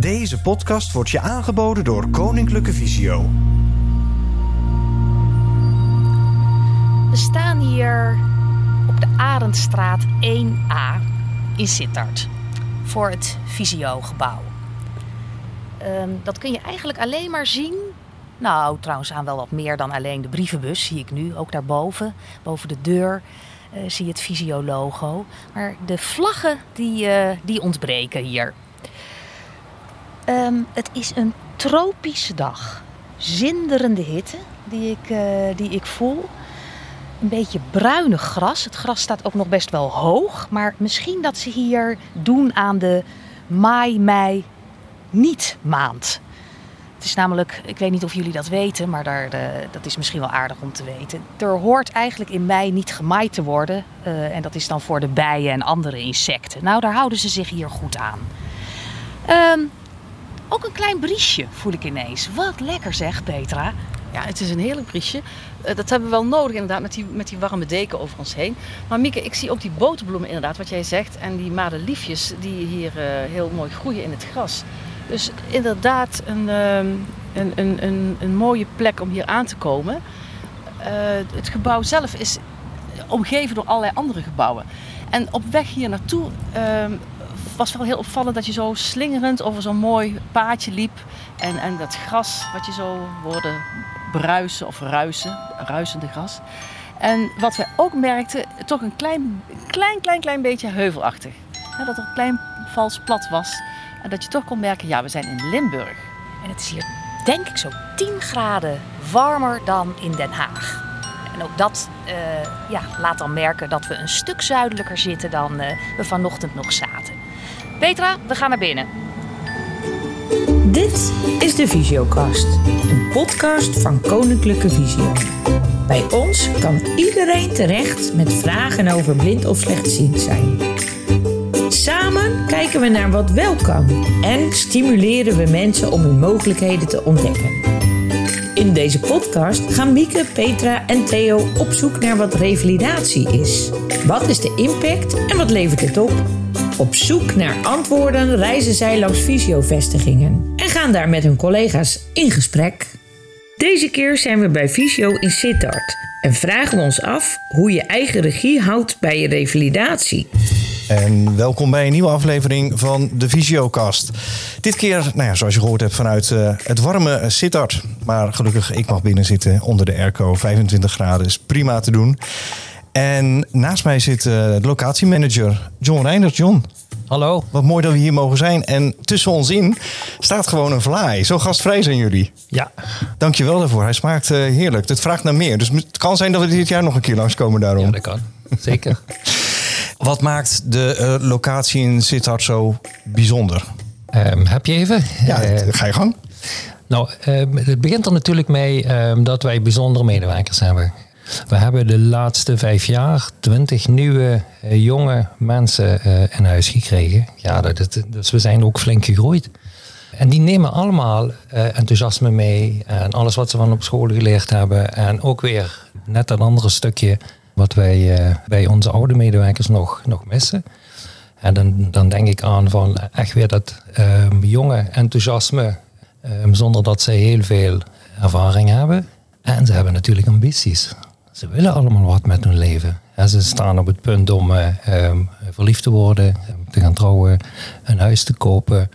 Deze podcast wordt je aangeboden door Koninklijke Visio. We staan hier op de Arendstraat 1A in Sittard voor het Visio-gebouw. Ehm, dat kun je eigenlijk alleen maar zien. Nou, trouwens aan wel wat meer dan alleen de brievenbus zie ik nu. Ook daarboven, boven de deur, eh, zie je het Visio-logo. Maar de vlaggen die, eh, die ontbreken hier. Ehm, het is een tropische dag. Zinderende hitte die ik, eh, die ik voel. Een beetje bruinig gras. Het gras staat ook nog best wel hoog. Maar misschien dat ze hier doen aan de maai-mei niet maand. Het is namelijk, ik weet niet of jullie dat weten, maar daar, eh, dat is misschien wel aardig om te weten. Er hoort eigenlijk in mei niet gemaaid te worden. eh, en dat is dan voor de bijen en andere insecten. Nou, daar houden ze zich hier goed aan. Ehm, ook een klein briesje voel ik ineens. Wat lekker zeg, Petra. Ja, het is een heerlijk briesje. Eh, dat hebben we wel nodig inderdaad, met die, met die warme deken over ons heen. Maar Mieke, ik zie ook die boterbloemen inderdaad, wat jij zegt. En die madeliefjes die hier eh, heel mooi groeien in het gras. Dus inderdaad een, ehm, een, een, een, een mooie plek om hier aan te komen. Eh, het gebouw zelf is omgeven door allerlei andere gebouwen. En op weg hier naartoe ehm, was wel heel opvallend dat je zo slingerend over zo'n mooi paadje liep. En, en dat gras wat je zo hoorde bruisen of ruisen, ruisende gras. En wat we ook merkten, toch een klein, klein, klein, klein beetje heuvelachtig. Ja, dat er klein vals plat was. En dat je toch kon merken, ja, we zijn in Limburg. En het is hier denk ik zo'n 10 graden warmer dan in Den Haag. En ook dat eh, ja, laat dan merken dat we een stuk zuidelijker zitten dan eh, we vanochtend nog zaten. Petra, we gaan naar binnen. Dit is de Visiocast, een podcast van Koninklijke Visio. Bij ons kan iedereen terecht met vragen over blind of slechtziend zijn. Samen kijken we naar wat wel kan en stimuleren we mensen om hun mogelijkheden te ontdekken. In deze podcast gaan Mieke, Petra en Theo op zoek naar wat revalidatie is. Wat is de impact en wat levert het op? Op zoek naar antwoorden reizen zij langs fysiovestigingen en gaan daar met hun collega's in gesprek. Deze keer zijn we bij Fysio in Sittard en vragen we ons af hoe je eigen regie houdt bij je revalidatie. En welkom bij een nieuwe aflevering van de Visiocast. Dit keer, nou ja, zoals je gehoord hebt, vanuit eh, het warme Sittard. Maar gelukkig, ik mag binnen zitten onder de airco. 25 graden is prima te doen. En naast mij zit eh, de locatiemanager John Reinders. John, Hallo. wat mooi dat we hier mogen zijn. En tussen ons in staat gewoon een vlaai. Zo gastvrij zijn jullie. Ja, Dankjewel daarvoor. Hij smaakt eh, heerlijk. Het vraagt naar meer. Dus het kan zijn dat we dit jaar nog een keer langskomen daarom. ja dat kan. Zeker. Wat maakt de eh, locatie in Sittard zo bijzonder? Ehm, heb je even? Ja, ga je gang. nou, ehm, het begint er natuurlijk mee ehm, dat wij bijzondere medewerkers hebben. We hebben de laatste vijf jaar twintig nieuwe eh, jonge mensen eh, in huis gekregen. Ja, dat, dus we zijn ook flink gegroeid. En die nemen allemaal eh, enthousiasme mee en alles wat ze van op school geleerd hebben. En ook weer net een andere stukje wat wij bij onze oude medewerkers nog, nog missen. En dan, dan denk ik aan van echt weer dat ehm, jonge enthousiasme, ehm, zonder dat ze heel veel ervaring hebben. En ze hebben natuurlijk ambities. Ze willen allemaal wat met hun leven. En ze staan op het punt om eh, ehm, verliefd te worden, ehm, te gaan trouwen, een huis te kopen.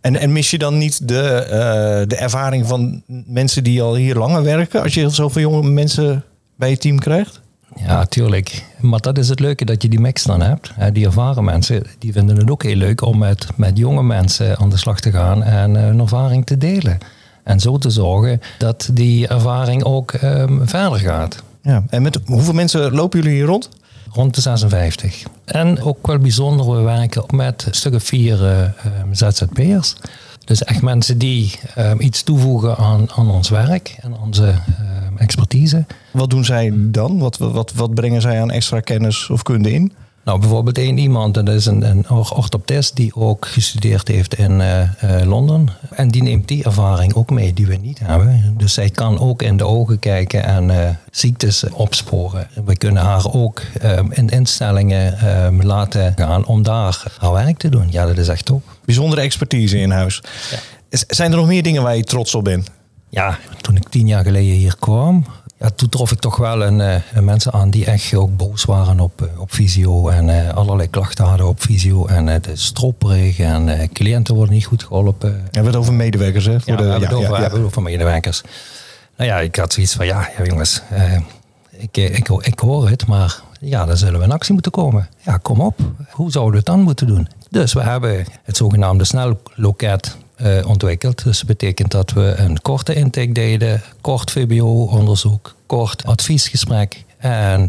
En, en mis je dan niet de, eh, de ervaring van mensen die al hier langer werken... als je zoveel jonge mensen bij je team krijgt? Ja, tuurlijk. Maar dat is het leuke dat je die mix dan hebt. Die ervaren mensen, die vinden het ook heel leuk om met, met jonge mensen aan de slag te gaan en eh, hun ervaring te delen. En zo te zorgen dat die ervaring ook ehm, verder gaat. Ja. En met hoeveel mensen lopen jullie hier rond? Rond de 56. En ook wel bijzonder, we werken met een stuk of vier eh, ehm, ZZP'ers. Dus echt mensen die ehm, iets toevoegen aan, aan ons werk en onze ehm, expertise. Wat doen zij dan? Wat, wat, wat brengen zij aan extra kennis of kunde in? Nou, bijvoorbeeld één iemand, dat is een, een orthoptist die ook gestudeerd heeft in eh, eh, Londen. En die neemt die ervaring ook mee die we niet hebben. Dus zij kan ook in de ogen kijken en eh, ziektes opsporen. We kunnen haar ook in instellingen laten gaan om daar haar werk te doen. Ja, dat is echt top. Bijzondere expertise in huis. Zijn er nog meer dingen waar je trots op bent? Ja, toen ik tien jaar geleden hier kwam, ja, toen trof ik toch wel een, eh, een mensen aan die echt ook boos waren op, eh, op visio en eh, allerlei klachten hadden op visio. En het is stropperig en eh, cliënten worden niet goed geholpen. We hebben het over medewerkers, hè? Voor Ja, de, we hebben ja, het over, ja, over medewerkers. Nou ja, ik had zoiets van, ja, ja jongens, ik, ik, ik hoor het, maar ja, dan zullen we in actie moeten komen. Ja, kom op. Hoe zouden we het dan moeten doen? Dus we hebben het zogenaamde snelloket eh, ontwikkeld. Dus dat betekent dat we een korte intake deden, kort VBO-onderzoek, kort adviesgesprek en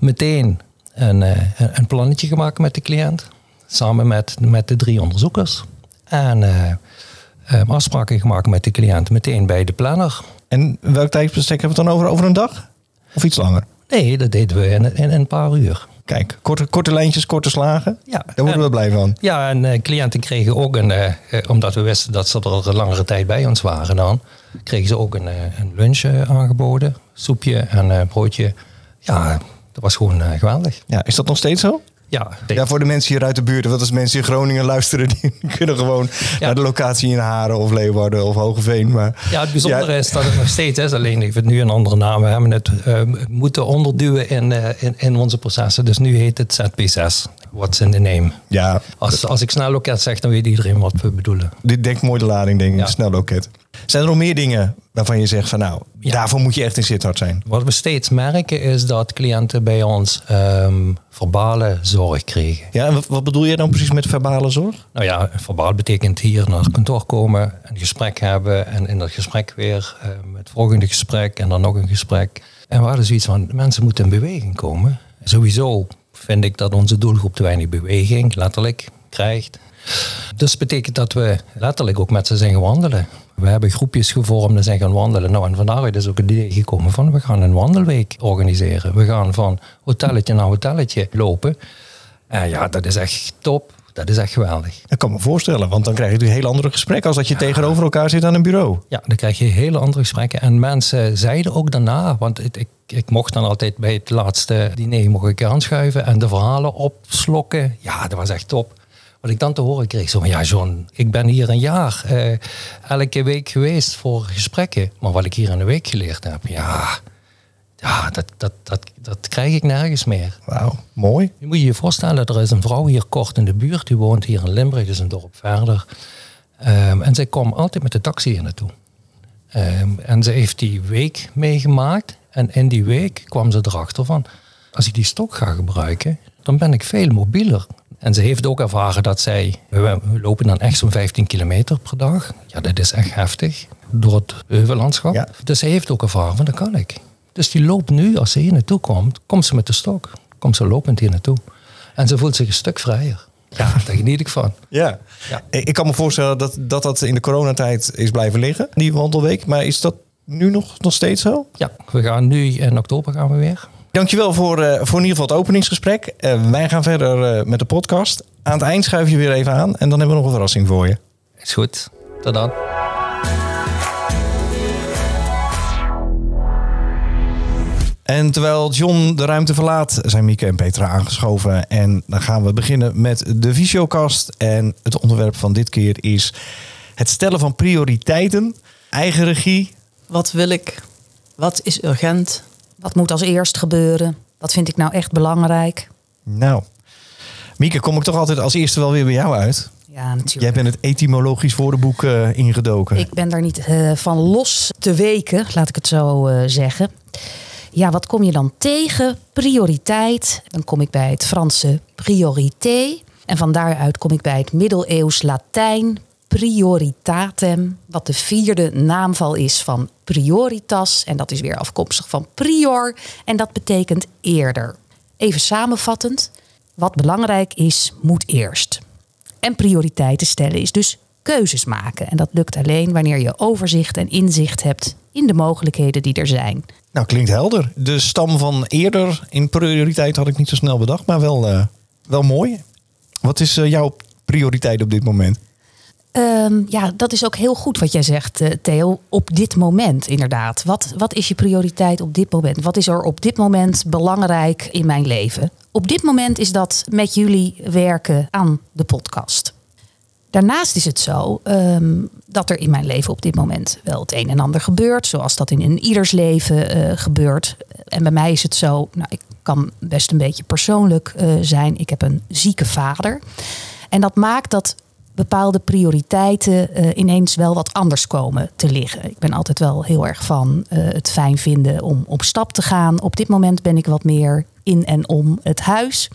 meteen een, eh, een plannetje gemaakt met de cliënt. Samen met, met de drie onderzoekers. En eh, afspraken gemaakt met de cliënt meteen bij de planner. En welk tijdsbestek hebben we het dan over? Over een dag? Of iets langer? Nee, dat deden we in, in, in een paar uur. Kijk, korte, korte lijntjes, korte slagen. Ja, Daar worden en- we blij van. Ja, en eh, cliënten kregen ook een, eh, eh, omdat we wisten dat ze er een langere tijd bij ons waren dan, kregen ze ook een, een lunch aangeboden. Soepje en broodje. Ja, dat was gewoon geweldig. Ja, is dat nog steeds zo? Ja, Ja, voor de mensen hier uit de buurt, want als mensen in Groningen luisteren, die kunnen gewoon naar de locatie in Haren of Leeuwarden of Hogeveen. Maar Ja, het bijzondere Ja. is dat het nog steeds is. Alleen ik vind nu een andere naam. We hebben het eh, moeten onderduwen in, eh, in, in onze processen. Dus nu heet het ZP6. What's in the name? ja, Als, als ik snel loket zeg, dan weet iedereen wat we bedoelen. dit dekt mooi de lading, denk ik. Ja. Zijn er nog meer dingen waarvan je zegt van nou, Ja. daarvoor moet je echt in Sittard zijn? Wat we steeds merken is dat cliënten bij ons ehm, verbale zorg kregen. Ja, en wat, bedoel je dan precies met verbale zorg? Nou ja, verbaal betekent hier naar het kantoor komen, een gesprek hebben en in dat gesprek weer ehm, het volgende gesprek en dan nog een gesprek. En we hadden zoiets van, mensen moeten in beweging komen. Sowieso vind ik dat onze doelgroep te weinig beweging, letterlijk, krijgt. Dus betekent dat we letterlijk ook met ze zijn gaan wandelen. We hebben groepjes gevormd en zijn gaan wandelen. Nou, en vandaar is ook het idee gekomen van we gaan een wandelweek organiseren. We gaan van hotelletje naar hotelletje lopen. En ja, dat is echt top. Dat is echt geweldig. Dat kan me voorstellen, want dan krijg je natuurlijk heel andere gesprekken als dat je tegenover elkaar zit aan een bureau. Ja, dan krijg je hele andere gesprekken. En mensen zeiden ook daarna, want ik, ik mocht dan altijd bij het laatste diner mocht ik aanschuiven en de verhalen opslokken. Ja, dat was echt top. Wat ik dan te horen kreeg, zo van ja John, ik ben hier een jaar eh, elke week geweest voor gesprekken. Maar wat ik hier in een week geleerd heb, ja, ja dat, dat, dat, dat krijg ik nergens meer. Wauw, mooi. Je moet je je voorstellen, er is een vrouw hier kort in de buurt. Die woont hier in Limburg, dus een dorp verder. Ehm, en zij kwam altijd met de taxi hier naartoe. Ehm, en ze heeft die week meegemaakt. En in die week kwam ze erachter van... als ik die stok ga gebruiken, dan ben ik veel mobieler. En ze heeft ook ervaren dat zij... We, lopen dan echt zo'n 15 kilometer per dag. Ja, dat is echt heftig. Door het heuvellandschap. Ja. Dus ze heeft ook ervaren van, dat kan ik. Dus die loopt nu, als ze hier naartoe komt, komt ze met de stok. Komt ze lopend hier naartoe. En ze voelt zich een stuk vrijer. Ja, daar geniet ik van. Ja. Ik kan me voorstellen dat, dat dat in de coronatijd is blijven liggen, die wandelweek. Maar is dat nu nog, nog steeds zo? Ja, we gaan nu in oktober gaan we weer. Dankjewel voor, eh, voor in ieder geval het openingsgesprek. Eh, wij gaan verder eh, met de podcast. Aan het eind schuif je weer even aan en dan hebben we nog een verrassing voor je. Is goed. Tot dan. En terwijl John de ruimte verlaat, zijn Mieke en Petra aangeschoven. En dan gaan we beginnen met de Visiokast. En het onderwerp van dit keer is het stellen van prioriteiten. Eigen regie. Wat wil ik? Wat is urgent? Wat moet als eerst gebeuren? Wat vind ik nou echt belangrijk? Nou, Mieke, kom ik toch altijd als eerste wel weer bij jou uit. Ja, natuurlijk. Jij bent het etymologisch woordenboek eh, ingedoken. Ik ben daar niet eh, van los te weken, laat ik het zo eh, zeggen. Ja, wat kom je dan tegen? Prioriteit. Dan kom ik bij het Franse priorité. En van daaruit kom ik bij het middeleeuws Latijn prioritatem. Wat de vierde naamval is van prioritas. En dat is weer afkomstig van prior. En dat betekent eerder. Even samenvattend. Wat belangrijk is, moet eerst. En prioriteiten stellen is dus keuzes maken. En dat lukt alleen wanneer je overzicht en inzicht hebt in de mogelijkheden die er zijn. Nou, klinkt helder. De stam van eerder in prioriteit had ik niet zo snel bedacht, maar wel, eh, wel mooi. Wat is eh, jouw prioriteit op dit moment? Ehm, ja, dat is ook heel goed wat jij zegt, eh, Theo. Op dit moment, inderdaad. Wat, wat is je prioriteit op dit moment? Wat is er op dit moment belangrijk in mijn leven? Op dit moment is dat met jullie werken aan de podcast. Daarnaast is het zo ehm, dat er in mijn leven op dit moment wel het een en ander gebeurt, zoals dat in, in ieders leven eh, gebeurt. En bij mij is het zo, nou, ik kan best een beetje persoonlijk eh, zijn. Ik heb een zieke vader. En dat maakt dat bepaalde prioriteiten eh, ineens wel wat anders komen te liggen. Ik ben altijd wel heel erg van eh, het fijn vinden om op stap te gaan. Op dit moment ben ik wat meer in en om het huis.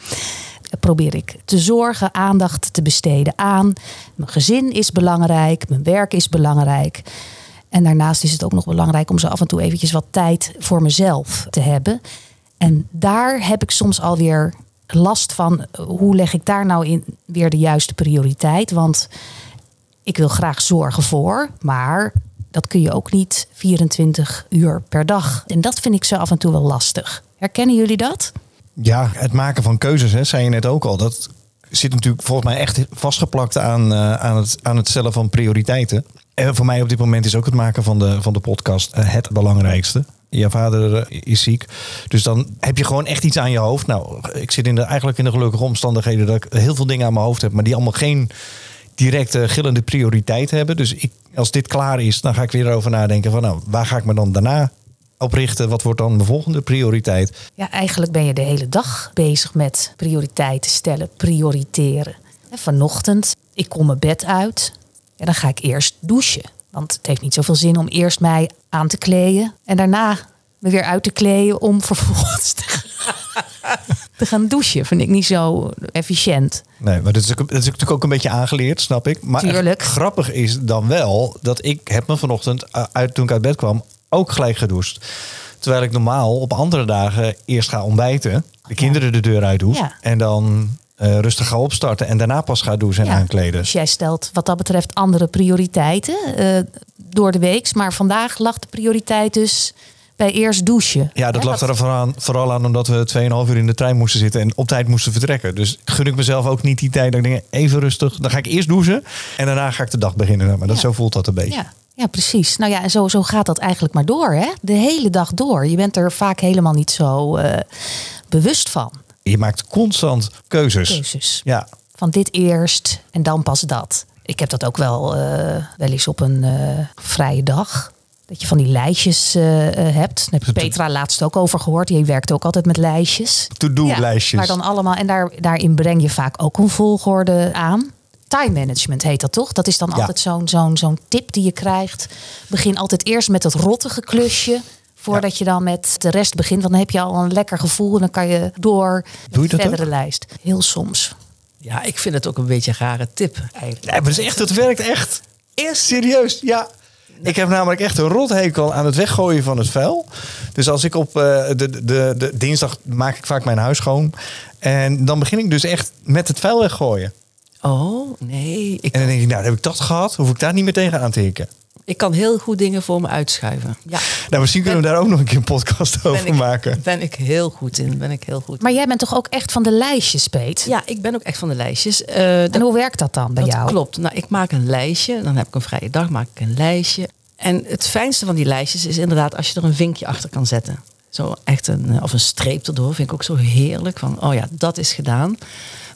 Probeer ik te zorgen, aandacht te besteden aan. Mijn gezin is belangrijk, mijn werk is belangrijk. En daarnaast is het ook nog belangrijk om zo af en toe eventjes wat tijd voor mezelf te hebben. En daar heb ik soms alweer last van hoe leg ik daar nou in weer de juiste prioriteit. Want ik wil graag zorgen voor, maar dat kun je ook niet 24 uur per dag. En dat vind ik zo af en toe wel lastig. Herkennen jullie dat? Ja, het maken van keuzes, hè, zei je net ook al. Dat zit natuurlijk volgens mij echt vastgeplakt aan, uh, aan, het, aan het stellen van prioriteiten. En voor mij op dit moment is ook het maken van de, van de podcast uh, het belangrijkste. Je vader uh, is ziek. Dus dan heb je gewoon echt iets aan je hoofd. Nou, ik zit in de, eigenlijk in de gelukkige omstandigheden dat ik heel veel dingen aan mijn hoofd heb, maar die allemaal geen directe gillende prioriteit hebben. Dus ik, als dit klaar is, dan ga ik weer erover nadenken van nou, waar ga ik me dan daarna op richten? Wat wordt dan de volgende prioriteit? Ja, eigenlijk ben je de hele dag bezig met prioriteiten stellen, prioriteren. Vanochtend, ik kom mijn bed uit en dan ga ik eerst douchen. Want het heeft niet zoveel zin om eerst mij aan te kleden en daarna me weer uit te kleden om vervolgens te gaan, te gaan douchen. Vind ik niet zo efficiënt. Nee, maar dat is, ook, dat is natuurlijk ook een beetje aangeleerd, snap ik. Maar Tuurlijk. grappig is dan wel dat ik heb me vanochtend, uh, uit, toen ik uit bed kwam, ook gelijk gedoucht. Terwijl ik normaal op andere dagen eerst ga ontbijten, de kinderen de deur uit doe Ja. en dan eh, rustig ga opstarten en daarna pas ga douchen en Ja, aankleden. Dus jij stelt wat dat betreft andere prioriteiten eh, door de week. Maar vandaag lag de prioriteit dus bij eerst douchen. Ja, dat lag er vooral aan, vooral aan omdat we 2,5 uur in de trein moesten zitten en op tijd moesten vertrekken. Dus gun ik mezelf ook niet die tijd dat ik denk, even rustig. Dan ga ik eerst douchen en daarna ga ik de dag beginnen. Maar dat, zo voelt dat een beetje. Ja, ja, precies. Nou ja, en zo, zo gaat dat eigenlijk maar door. Hè? De hele dag door. Je bent er vaak helemaal niet zo eh, bewust van. Je maakt constant keuzes. Keuzes. Ja, Van dit eerst en dan pas dat. Ik heb dat ook wel, eh, wel eens op een eh, vrije dag. Dat je van die lijstjes eh, hebt. Daar heb Petra laatst ook over gehoord. Die werkt ook altijd met lijstjes. to-do-lijstjes. Maar dan allemaal, en daar, daarin breng je vaak ook een volgorde aan. Time management heet dat toch? Dat is dan Ja. altijd zo'n zo'n zo'n tip die je krijgt. Begin altijd eerst met het rottige klusje. Voordat je dan met de rest begint. Want dan heb je al een lekker gevoel. En dan kan je door Doe je de dat verdere ook? lijst. Heel soms. Ja, ik vind het ook een beetje een rare tip eigenlijk. Nee, maar het is echt, het werkt echt. Eerst serieus, ja. Ik heb namelijk echt een rothekel aan het weggooien van het vuil. Dus als ik op eh, de, de, de, de dinsdag maak ik vaak mijn huis schoon. En dan begin ik dus echt met het vuil weggooien. Oh, nee. Ik, En dan denk ik, nou, dan heb ik dat gehad. Hoef ik daar niet meer tegen aan te hikken. Ik kan heel goed dingen voor me uitschuiven. Ja, Nou, misschien kunnen we daar ook nog een keer een podcast over ben ik, maken. ben ik heel goed in. Ben ik heel goed. Maar jij bent toch ook echt van de lijstjes, Peet? ja, ik ben ook echt van de lijstjes. Eh, En hoe werkt dat dan bij dat jou? klopt. Nou, ik maak een lijstje. Dan heb ik een vrije dag, maak ik een lijstje. En het fijnste van die lijstjes is inderdaad als je er een vinkje achter kan zetten. Zo echt een, eh, of een streep erdoor vind ik ook zo heerlijk. Van, oh ja, dat is gedaan.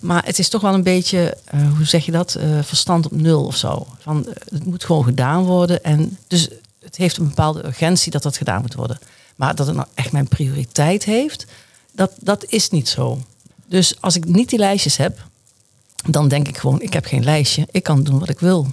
Maar het is toch wel een beetje, eh, hoe zeg je dat, Eh, verstand op nul of zo. Van, eh, het moet gewoon gedaan worden. En dus het heeft een bepaalde urgentie dat dat gedaan moet worden. Maar dat het nou echt mijn prioriteit heeft, dat, dat is niet zo. Dus als ik niet die lijstjes heb, dan denk ik gewoon, ik heb geen lijstje. Ik kan doen wat ik wil.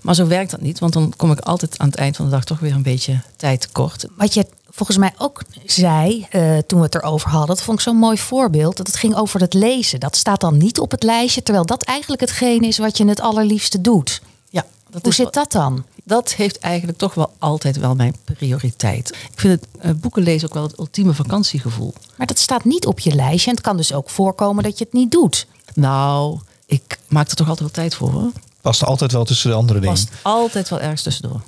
Maar zo werkt dat niet, want dan kom ik altijd aan het eind van de dag toch weer een beetje tijd tekort. Wat je volgens mij ook zei eh, toen we het erover hadden, dat vond ik zo'n mooi voorbeeld. Dat het ging over het lezen. Dat staat dan niet op het lijstje, terwijl dat eigenlijk hetgeen is wat je het allerliefste doet. Ja, dat Hoe is zit wel- dat dan? Dat heeft eigenlijk toch wel altijd wel mijn prioriteit. Ik vind het eh, boeken lezen ook wel het ultieme vakantiegevoel. Maar dat staat niet op je lijstje. En het kan dus ook voorkomen dat je het niet doet. Nou, ik maak er toch altijd wel tijd voor hoor. Past altijd wel tussen de andere dingen. Past altijd wel ergens tussendoor.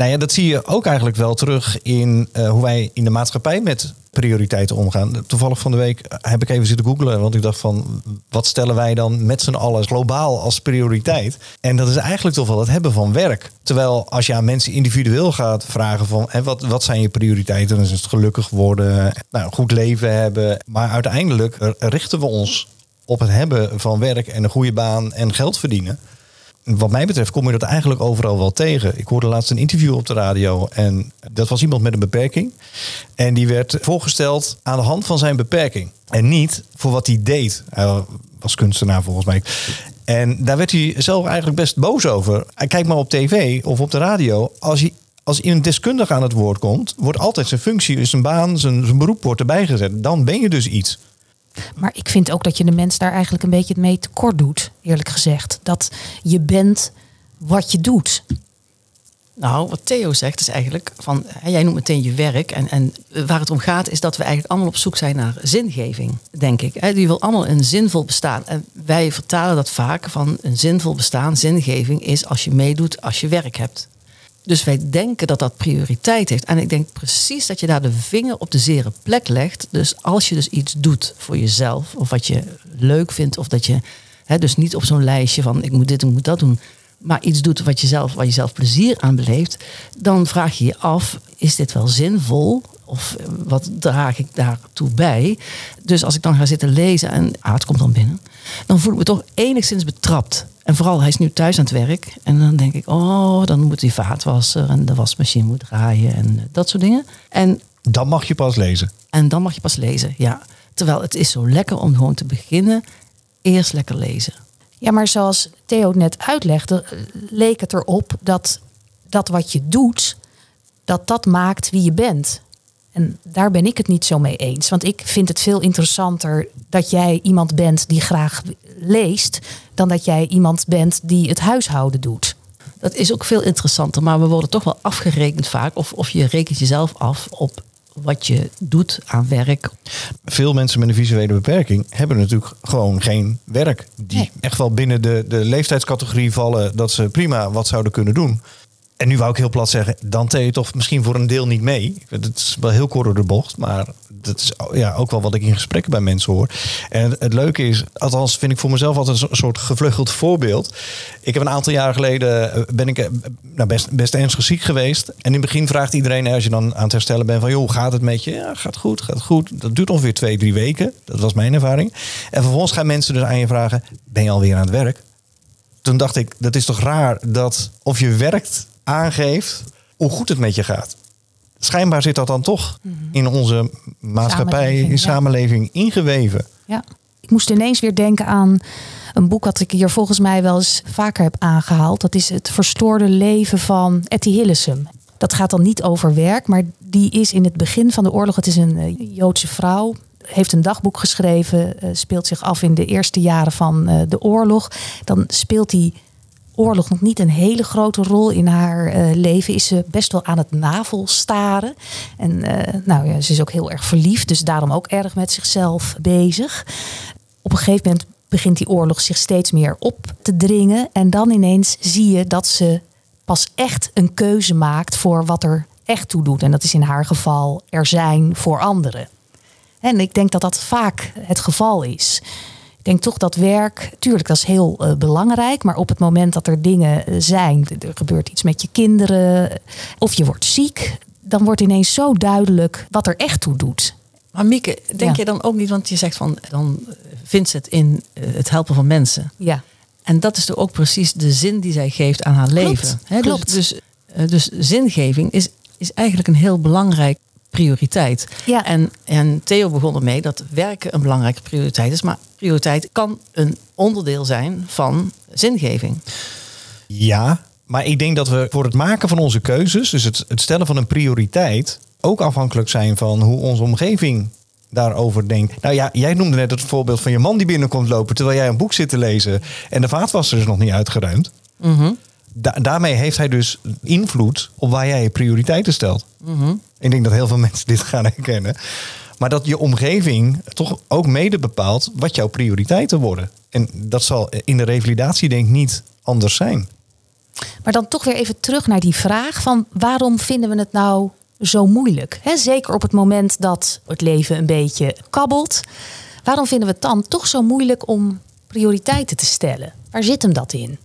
Nou ja, dat zie je ook eigenlijk wel terug in eh, hoe wij in de maatschappij met prioriteiten omgaan. Toevallig van de week heb ik even zitten googlen, want ik dacht van wat stellen wij dan met z'n allen globaal als prioriteit? En dat is eigenlijk toch wel het hebben van werk. Terwijl als je aan mensen individueel gaat vragen van hè, wat, wat zijn je prioriteiten, dan is het gelukkig worden, nou, goed leven hebben. Maar uiteindelijk richten we ons op het hebben van werk en een goede baan en geld verdienen wat mij betreft kom je dat eigenlijk overal wel tegen. Ik hoorde laatst een interview op de radio en dat was iemand met een beperking. En die werd voorgesteld aan de hand van zijn beperking. En niet voor wat hij deed. Hij was kunstenaar volgens mij. En daar werd hij zelf eigenlijk best boos over. Kijk maar op tv of op de radio. Als je als een deskundige aan het woord komt, wordt altijd zijn functie, zijn baan, zijn, zijn beroep wordt erbij gezet. Dan ben je dus iets. Maar ik vind ook dat je de mens daar eigenlijk een beetje mee tekort doet, eerlijk gezegd. Dat je bent wat je doet. Nou, wat Theo zegt is eigenlijk van, jij noemt meteen je werk. En, en waar het om gaat is dat we eigenlijk allemaal op zoek zijn naar zingeving, denk ik. Die wil allemaal een zinvol bestaan. En wij vertalen dat vaak van een zinvol bestaan, zingeving is als je meedoet, als je werk hebt. Dus wij denken dat dat prioriteit heeft. En ik denk precies dat je daar de vinger op de zere plek legt. Dus als je dus iets doet voor jezelf, of wat je leuk vindt, of dat je hè, dus niet op zo'n lijstje van ik moet dit, ik moet dat doen, maar iets doet wat je zelf, waar je zelf plezier aan beleeft, dan vraag je je af: is dit wel zinvol? Of wat draag ik daartoe bij? Dus als ik dan ga zitten lezen en Aard komt dan binnen, dan voel ik me toch enigszins betrapt. En vooral, hij is nu thuis aan het werk. En dan denk ik, oh, dan moet die vaatwasser en de wasmachine moet draaien en eh, dat soort dingen. En dan mag je pas lezen. En dan mag je pas lezen, ja. Terwijl het is zo lekker om gewoon te beginnen, eerst lekker lezen. Ja, maar zoals Theo net uitlegde, eh, leek het erop dat dat wat je doet, dat dat maakt wie je bent. En daar ben ik het niet zo mee eens. Want ik vind het veel interessanter dat jij iemand bent die graag leest, dan dat jij iemand bent die het huishouden doet. Dat is ook veel interessanter, maar we worden toch wel afgerekend vaak. Of, of je rekent jezelf af op wat je doet aan werk. Veel mensen met een visuele beperking hebben natuurlijk gewoon geen werk. Die echt wel binnen de, de leeftijdscategorie vallen dat ze prima wat zouden kunnen doen. En nu wou ik heel plat zeggen, dan tel je toch misschien voor een deel niet mee. Dat is wel heel kort door de bocht, maar dat is ja, ook wel wat ik in gesprekken bij mensen hoor. En het, leuke is, althans vind ik voor mezelf altijd een soort gevleugeld voorbeeld. Ik heb een aantal jaar geleden, eh, ben ik eh, nou, best, best ernstig ziek geweest. En in het begin vraagt iedereen, als je dan aan het herstellen bent, van joh, gaat het met je? Ja, gaat goed, gaat goed. Dat duurt ongeveer twee, drie weken. Dat was mijn ervaring. En vervolgens gaan mensen dus aan je vragen, ben je alweer aan het werk? Toen dacht ik, dat is toch raar dat of je werkt aangeeft hoe goed het met je gaat. Schijnbaar zit dat dan toch mhm. in onze maatschappij, samenleving, in samenleving ingeweven. Ja, ik moest ineens weer denken aan een boek dat ik hier volgens mij wel eens vaker heb aangehaald. Dat is Het Verstoorde Leven van Etty Hillesum. Dat gaat dan niet over werk, maar die is in het begin van de oorlog. Het is een eh, Joodse vrouw, heeft een dagboek geschreven, eh, speelt zich af in de eerste jaren van eh, de oorlog. Dan speelt hij oorlog nog niet een hele grote rol in haar uh, leven. Is ze best wel aan het navelstaren. En uh, nou ja, ze is ook heel erg verliefd. Dus daarom ook erg met zichzelf bezig. Op een gegeven moment begint die oorlog zich steeds meer op te dringen. En dan ineens zie je dat ze pas echt een keuze maakt voor wat er echt toe doet. En dat is in haar geval er zijn voor anderen. En ik denk dat dat vaak het geval is. Denk toch dat werk, tuurlijk, dat is heel uh, belangrijk. Maar op het moment dat er dingen eh, zijn, er gebeurt iets met je kinderen, of je wordt ziek, dan wordt ineens zo duidelijk wat er echt toe doet. Maar Mieke, denk je dan ook niet, want je zegt van dan vindt ze het in het helpen van mensen. Ja. En dat is toch ook precies de zin die zij geeft aan haar leven. Klopt. Klopt. Dus, dus, dus zingeving is, is eigenlijk een heel belangrijk prioriteit. Ja. En, en Theo begon ermee dat werken een belangrijke prioriteit is. Maar prioriteit kan een onderdeel zijn van zingeving. Ja, maar ik denk dat we voor het maken van onze keuzes, dus het, het stellen van een prioriteit, ook afhankelijk zijn van hoe onze omgeving daarover denkt. Nou ja, jij noemde net het voorbeeld van je man die binnenkomt lopen terwijl jij een boek zit te lezen en de vaatwasser is nog niet uitgeruimd. Mm daarmee heeft hij dus invloed op waar jij je prioriteiten stelt. Mhm. Ik denk dat heel veel mensen dit gaan herkennen. Maar dat je omgeving toch ook mede bepaalt wat jouw prioriteiten worden. En dat zal in de revalidatie denk ik niet anders zijn. Maar dan toch weer even terug naar die vraag van waarom vinden we het nou zo moeilijk? Zeker op het moment dat het leven een beetje kabbelt. Waarom vinden we het dan toch zo moeilijk om prioriteiten te stellen? Waar zit hem dat in?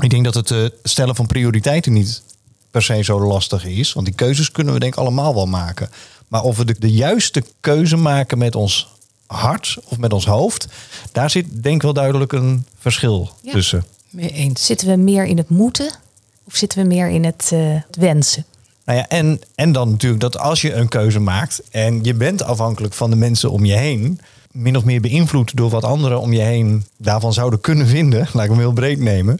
Ik denk dat het eh, stellen van prioriteiten niet per se zo lastig is. Want die keuzes kunnen we denk ik allemaal wel maken. Maar of we de, de juiste keuze maken met ons hart of met ons hoofd, daar zit denk ik wel duidelijk een verschil Ja. tussen. Mee eens. Zitten we meer in het moeten of zitten we meer in het, eh, het wensen? Nou ja, en, en dan natuurlijk dat als je een keuze maakt en je bent afhankelijk van de mensen om je heen, min of meer beïnvloed door wat anderen om je heen daarvan zouden kunnen vinden, laat ik hem heel breed nemen.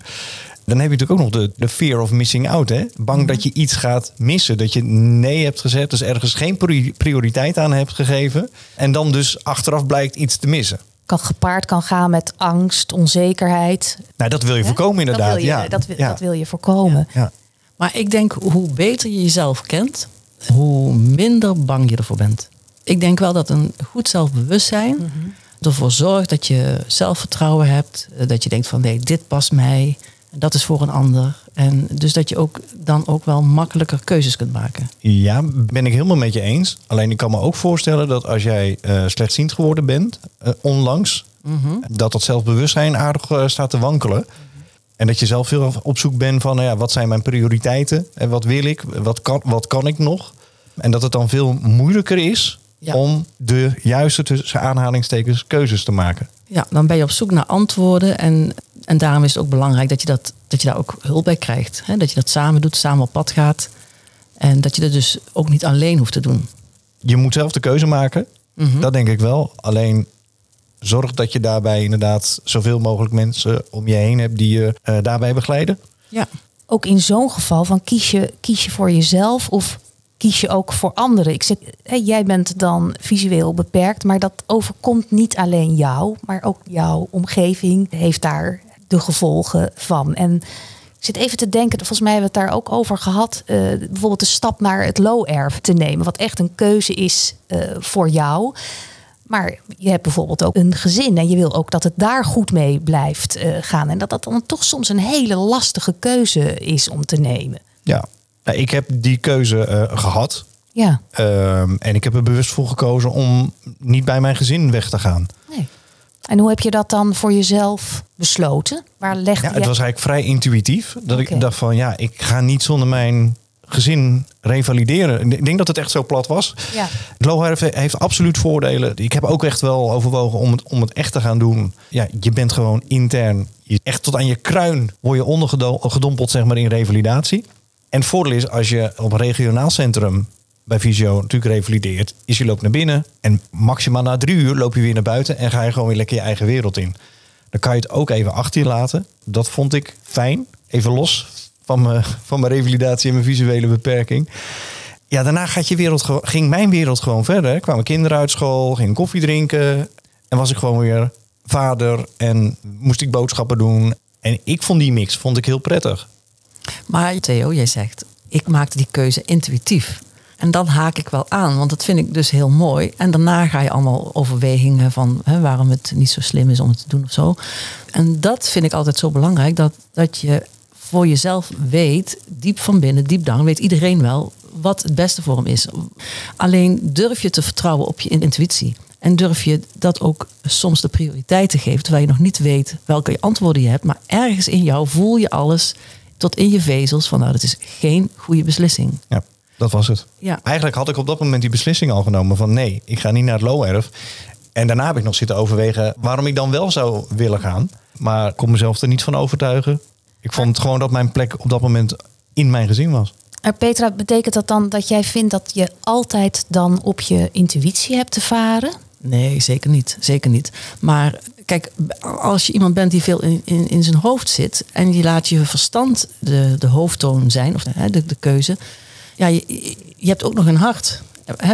Dan heb je natuurlijk ook nog de, de fear of missing out. Hè? Bang dat je iets gaat missen. Dat je nee hebt gezet, dus ergens geen pri- prioriteit aan hebt gegeven. En dan dus achteraf blijkt iets te missen. Kan gepaard kan gaan met angst, onzekerheid. Nou, dat wil je voorkomen inderdaad. Dat wil je, ja. dat, wil- ja. dat wil je voorkomen. Ja. Maar ik denk, hoe beter je jezelf kent, hoe minder bang je ervoor bent. Ik denk wel dat een goed zelfbewustzijn ervoor zorgt dat je zelfvertrouwen hebt. eh, Dat je denkt van nee, dit past mij. Dat is voor een ander. En dus dat je ook dan ook wel makkelijker keuzes kunt maken. Ja, ben ik helemaal met je eens. Alleen ik kan me ook voorstellen dat als jij eh, slechtziend geworden bent, eh, onlangs, dat dat zelfbewustzijn aardig eh, staat te wankelen. En dat je zelf veel op zoek bent van, nou ja, wat zijn mijn prioriteiten? En wat wil ik? Wat kan, wat kan ik nog? En dat het dan veel moeilijker is Ja. om de juiste tussen aanhalingstekens keuzes te maken. Ja, dan ben je op zoek naar antwoorden. En, en daarom is het ook belangrijk dat je, dat, dat je daar ook hulp bij krijgt. Hè? Dat je dat samen doet, samen op pad gaat. En dat je dat dus ook niet alleen hoeft te doen. Je moet zelf de keuze maken. Dat denk ik wel. Alleen zorg dat je daarbij inderdaad zoveel mogelijk mensen om je heen hebt die je eh, daarbij begeleiden. Ja, Ook in zo'n geval van kies je, kies je voor jezelf of kies je ook voor anderen. Ik zeg, hè, jij bent dan visueel beperkt, maar dat overkomt niet alleen jou, maar ook jouw omgeving heeft daar de gevolgen van. En ik zit even te denken, volgens mij hebben we het daar ook over gehad, eh, bijvoorbeeld de stap naar het low-erf te nemen, wat echt een keuze is eh, voor jou. Maar je hebt bijvoorbeeld ook een gezin en je wil ook dat het daar goed mee blijft eh, gaan. En dat dat dan toch soms een hele lastige keuze is om te nemen. Ja, Nou, ik heb die keuze eh, gehad. Ja, Ehm, en ik heb er bewust voor gekozen om niet bij mijn gezin weg te gaan. nee. En hoe heb je dat dan voor jezelf besloten? Waar legde Ja, je... het was eigenlijk vrij intuïtief. Dat ik dacht van ja, ik ga niet zonder mijn gezin revalideren. Ik denk dat het echt zo plat was. Ja. Het Low-Herf heeft absoluut voordelen. Ik heb ook echt wel overwogen om het, om het echt te gaan doen. Ja, je bent gewoon intern. Je, echt tot aan je kruin word je ondergedompeld zeg maar, in revalidatie. En het voordeel is als je op een regionaal centrum bij Visio natuurlijk revalideert, is je loopt naar binnen en maximaal na drie uur loop je weer naar buiten en ga je gewoon weer lekker je eigen wereld in. Dan kan je het ook even achter je laten. Dat vond ik fijn. Even los van mijn, van mijn revalidatie en mijn visuele beperking. Ja, daarna gaat je wereld, ging mijn wereld gewoon verder. Kwamen kinderen uit school, ging koffie drinken. En was ik gewoon weer vader en moest ik boodschappen doen. En ik vond die mix vond ik heel prettig. Maar Theo, jij zegt, ik maakte die keuze intuïtief. En dan haak ik wel aan, want dat vind ik dus heel mooi. En daarna ga je allemaal overwegingen van hè, waarom het niet zo slim is om het te doen of zo. En dat vind ik altijd zo belangrijk, dat, dat je voor jezelf weet, diep van binnen, diep down, weet iedereen wel wat het beste voor hem is. Alleen durf je te vertrouwen op je intuïtie. En durf je dat ook soms de prioriteit te geven, terwijl je nog niet weet welke antwoorden je hebt. Maar ergens in jou voel je alles tot in je vezels van nou, dat is geen goede beslissing. Ja, dat was het. Ja. Eigenlijk had ik op dat moment die beslissing al genomen van nee, ik ga niet naar het low-erf. En daarna heb ik nog zitten overwegen waarom ik dan wel zou willen gaan. Maar ik kon mezelf er niet van overtuigen. Ik vond gewoon dat mijn plek op dat moment in mijn gezin was. Maar Petra, betekent dat dan dat jij vindt dat je altijd dan op je intuïtie hebt te varen? Nee, zeker niet. Zeker niet. Maar kijk, als je iemand bent die veel in, in, in zijn hoofd zit en je laat je verstand de, de hoofdtoon zijn, of de, de, de keuze, ja, je, je hebt ook nog een hart.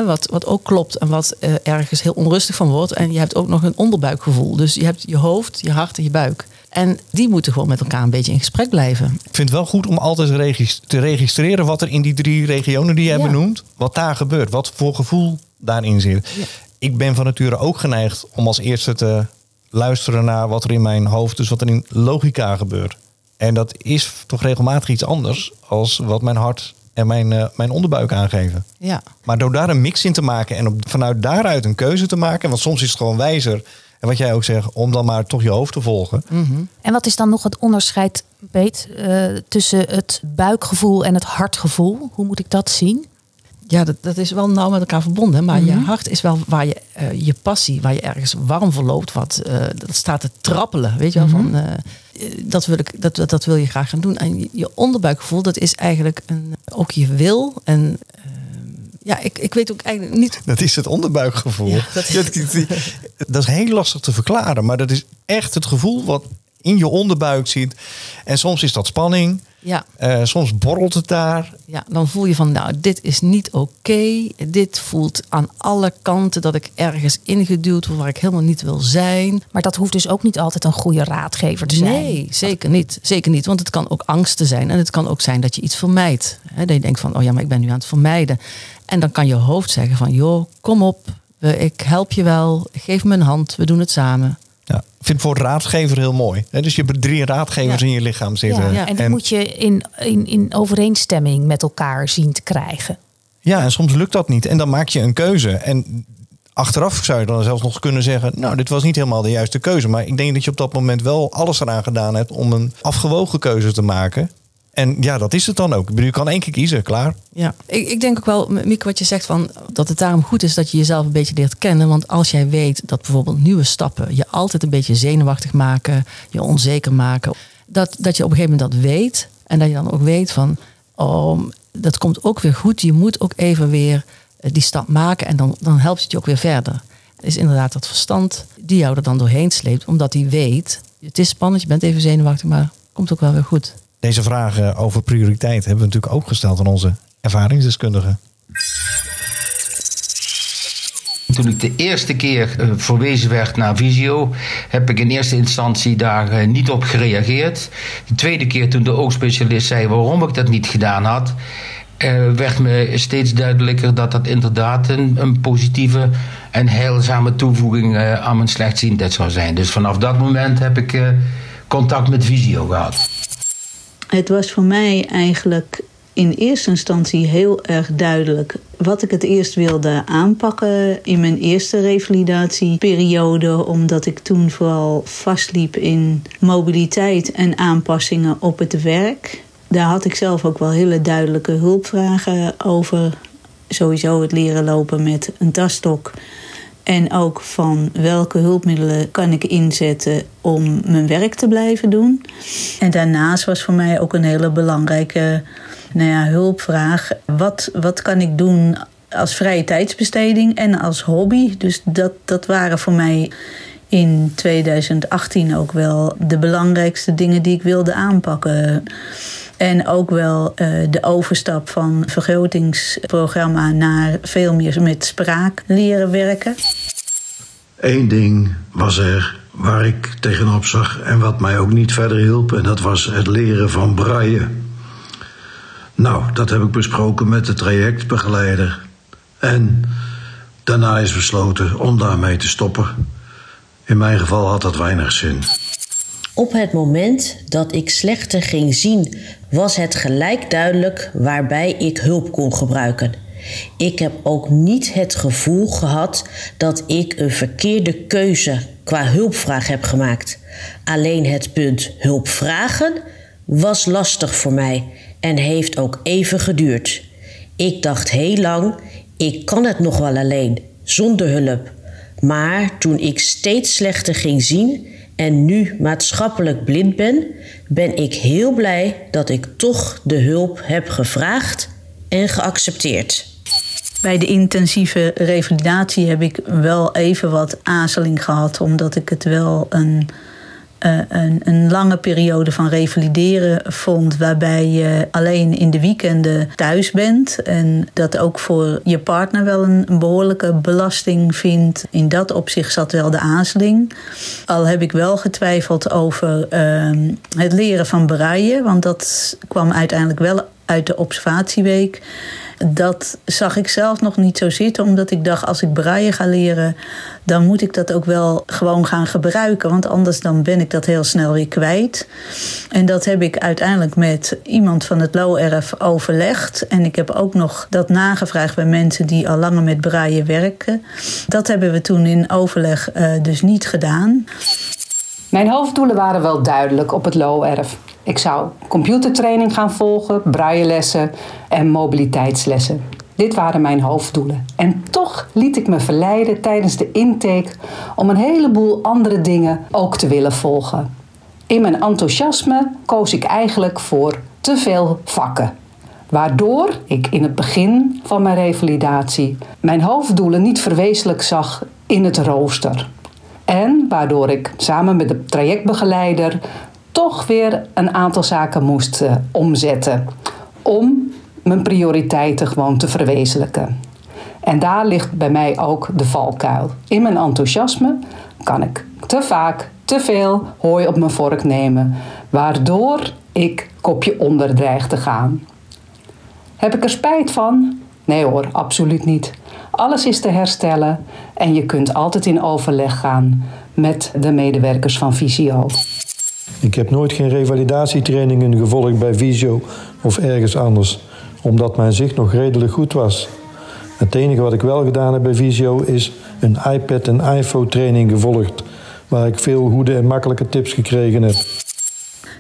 Wat, wat ook klopt en wat eh, ergens heel onrustig van wordt. En je hebt ook nog een onderbuikgevoel. Dus je hebt je hoofd, je hart en je buik. En die moeten gewoon met elkaar een beetje in gesprek blijven. Ik vind het wel goed om altijd regis- te registreren wat er in die drie regionen die jij Ja. benoemt, wat daar gebeurt, wat voor gevoel daarin zit. Ik ben van nature ook geneigd om als eerste te luisteren naar wat er in mijn hoofd, dus wat er in logica gebeurt. En dat is toch regelmatig iets anders als wat mijn hart en mijn, eh, mijn onderbuik aangeven. Ja. Maar door daar een mix in te maken en op, vanuit daaruit een keuze te maken, want soms is het gewoon wijzer. En wat jij ook zegt, om dan maar toch je hoofd te volgen. En wat is dan nog het onderscheid, Beet, eh, tussen het buikgevoel en het hartgevoel? Hoe moet ik dat zien? Ja, dat, dat is wel nauw met elkaar verbonden. Maar je Mhm. hart is wel waar je eh, je passie, waar je ergens warm voor loopt. Wat, eh, dat staat te trappelen. Weet je wel? Mhm. Van, eh, dat, wil ik, dat, dat, dat wil je graag gaan doen. En je, onderbuikgevoel, dat is eigenlijk een, ook je wil. En eh, ja, ik, ik weet ook eigenlijk niet. Dat is het onderbuikgevoel. Ja, is- dat is heel lastig te verklaren, maar dat is echt het gevoel wat in je onderbuik zit. En soms is dat spanning, Ja, eh, soms borrelt het daar. ja, dan voel je van, nou, dit is niet oké. Dit voelt aan alle kanten dat ik ergens ingeduwd word waar ik helemaal niet wil zijn. Maar dat hoeft dus ook niet altijd een goede raadgever te zijn. Nee, zeker niet. Zeker niet. Want het kan ook angsten zijn. En het kan ook zijn dat je iets vermijdt. Hè, dat je denkt van, oh ja, maar ik ben nu aan het vermijden. En dan kan je hoofd zeggen van, joh, kom op. we- Ik help je wel. Geef me een hand. We doen het samen. Ja, ik vind het voor raadgever heel mooi. hè. Dus je hebt drie raadgevers Ja. in je lichaam zitten. Ja, en die moet je in, in, in overeenstemming met elkaar zien te krijgen. Ja, en soms lukt dat niet. En dan maak je een keuze. En achteraf zou je dan zelfs nog kunnen zeggen... nou, dit was niet helemaal de juiste keuze. Maar ik denk dat je op dat moment wel alles eraan gedaan hebt... om een afgewogen keuze te maken. En ja, dat is het dan ook. Je kan één keer kiezen, klaar. Ja, ik, ik denk ook wel, Mieke, wat je zegt van dat het daarom goed is dat je jezelf een beetje leert kennen. Want als jij weet dat bijvoorbeeld nieuwe stappen je altijd een beetje zenuwachtig maken, je onzeker maken, dat, dat je op een gegeven moment dat weet en dat je dan ook weet van, oh, dat komt ook weer goed. Je moet ook even weer eh, die stap maken en dan, dan helpt het je ook weer verder. Het is inderdaad dat verstand die jou er dan doorheen sleept, omdat die weet, het is spannend, je bent even zenuwachtig, maar het komt ook wel weer goed. Deze vragen over prioriteit hebben we natuurlijk ook gesteld aan onze ervaringsdeskundigen. Toen ik de eerste keer eh, verwezen werd naar Visio, heb ik in eerste instantie daar eh, niet op gereageerd. De tweede keer toen de oogspecialist zei waarom ik dat niet gedaan had, eh, werd me steeds duidelijker dat dat inderdaad een, positieve en heilzame toevoeging aan mijn slechtziendheid zou zijn. Dus vanaf dat moment heb ik contact met Visio gehad. Het was voor mij eigenlijk in eerste instantie heel erg duidelijk wat ik het eerst wilde aanpakken in mijn eerste revalidatieperiode, omdat ik toen vooral vastliep in mobiliteit en aanpassingen op het werk. Daar had ik zelf ook wel hele duidelijke hulpvragen over. Sowieso het leren lopen met een tasstok. En ook van welke hulpmiddelen kan ik inzetten om mijn werk te blijven doen. En daarnaast was voor mij ook een hele belangrijke nou ja, hulpvraag. Wat, wat kan ik doen als vrije tijdsbesteding en als hobby? Dus dat, dat waren voor mij in 2018 ook wel de belangrijkste dingen die ik wilde aanpakken. En ook wel eh, de overstap van vergrotingsprogramma naar veel meer met spraak leren werken. Eén ding was er waar ik tegenop zag en wat mij ook niet verder hielp. En dat was het leren van braille. Nou, dat heb ik besproken met de trajectbegeleider. En daarna is besloten om daarmee te stoppen. In mijn geval had dat weinig zin. Op het moment dat ik slechter ging zien, was het gelijk duidelijk waarbij ik hulp kon gebruiken. Ik heb ook niet het gevoel gehad dat ik een verkeerde keuze qua hulpvraag heb gemaakt. Alleen het punt hulp vragen was lastig voor mij en heeft ook even geduurd. Ik dacht heel lang, ik kan het nog wel alleen, zonder hulp. Maar toen ik steeds slechter ging zien en nu maatschappelijk blind ben, ben ik heel blij dat ik toch de hulp heb gevraagd en geaccepteerd. Bij de intensieve revalidatie heb ik wel even wat aarzeling gehad, omdat ik het wel een, een, een lange periode van revalideren vond, waarbij je alleen in de weekenden thuis bent en dat ook voor je partner wel een behoorlijke belasting vindt. In dat opzicht zat wel de aarzeling. Al heb ik wel getwijfeld over ehm, het leren van braille, want dat kwam uiteindelijk wel uit de observatieweek. Dat zag ik zelf nog niet zo zitten, omdat ik dacht: als ik braille ga leren, dan moet ik dat ook wel gewoon gaan gebruiken. Want anders dan ben ik dat heel snel weer kwijt. En dat heb ik uiteindelijk met iemand van het LORF overlegd. En ik heb ook nog dat nagevraagd bij mensen die al langer met braille werken. Dat hebben we toen in overleg uh, dus niet gedaan. Mijn hoofddoelen waren wel duidelijk op het LORF. Ik zou computertraining gaan volgen, braillelessen en mobiliteitslessen. Dit waren mijn hoofddoelen. En toch liet ik me verleiden tijdens de intake om een heleboel andere dingen ook te willen volgen. In mijn enthousiasme koos ik eigenlijk voor te veel vakken. Waardoor ik in het begin van mijn revalidatie mijn hoofddoelen niet verwezenlijk zag in het rooster. En waardoor ik samen met de trajectbegeleider toch weer een aantal zaken moest uh, omzetten. Om mijn prioriteiten gewoon te verwezenlijken. En daar ligt bij mij ook de valkuil. In mijn enthousiasme kan ik te vaak te veel hooi op mijn vork nemen, waardoor ik kopje onder dreig te gaan. Heb ik er spijt van? Nee hoor, absoluut niet. Alles is te herstellen en je kunt altijd in overleg gaan met de medewerkers van Visio. Ik heb nooit geen revalidatietrainingen gevolgd bij Visio of ergens anders, omdat mijn zicht nog redelijk goed was. Het enige wat ik wel gedaan heb bij Visio is een iPad en iPhone training gevolgd, waar ik veel goede en makkelijke tips gekregen heb.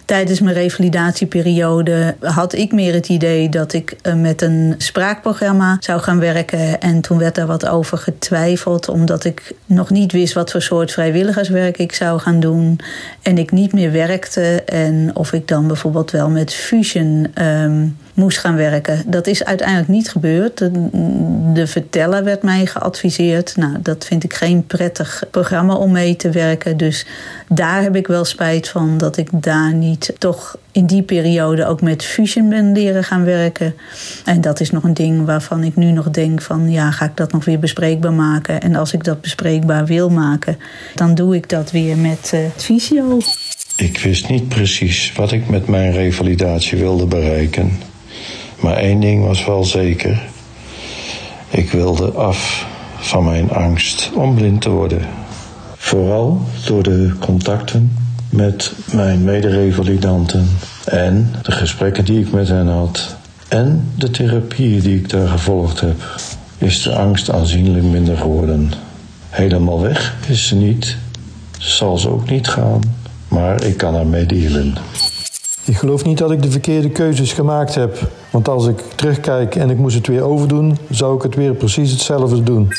Tijdens mijn revalidatieperiode had ik meer het idee dat ik eh, met een spraakprogramma zou gaan werken. En toen werd daar wat over getwijfeld, omdat ik nog niet wist wat voor soort vrijwilligerswerk ik zou gaan doen. En ik niet meer werkte. En of ik dan bijvoorbeeld wel met Fusion. Um, moest gaan werken. Dat is uiteindelijk niet gebeurd. De, de, verteller werd mij geadviseerd. Nou, dat vind ik geen prettig programma om mee te werken. Dus daar heb ik wel spijt van dat ik daar niet toch in die periode ook met Fusion ben leren gaan werken. En dat is nog een ding waarvan ik nu nog denk van ja, ga ik dat nog weer bespreekbaar maken? En als ik dat bespreekbaar wil maken, dan doe ik dat weer met uh, Visio. Ik wist niet precies wat ik met mijn revalidatie wilde bereiken. Maar één ding was wel zeker. Ik wilde af van mijn angst om blind te worden. Vooral door de contacten met mijn mederevalidanten en de gesprekken die ik met hen had en de therapieën die ik daar gevolgd heb, is de angst aanzienlijk minder geworden. Helemaal weg is ze niet, zal ze ook niet gaan, maar ik kan ermee dealen. Ik geloof niet dat ik de verkeerde keuzes gemaakt heb. Want als ik terugkijk en ik moest het weer overdoen, zou ik het weer precies hetzelfde doen.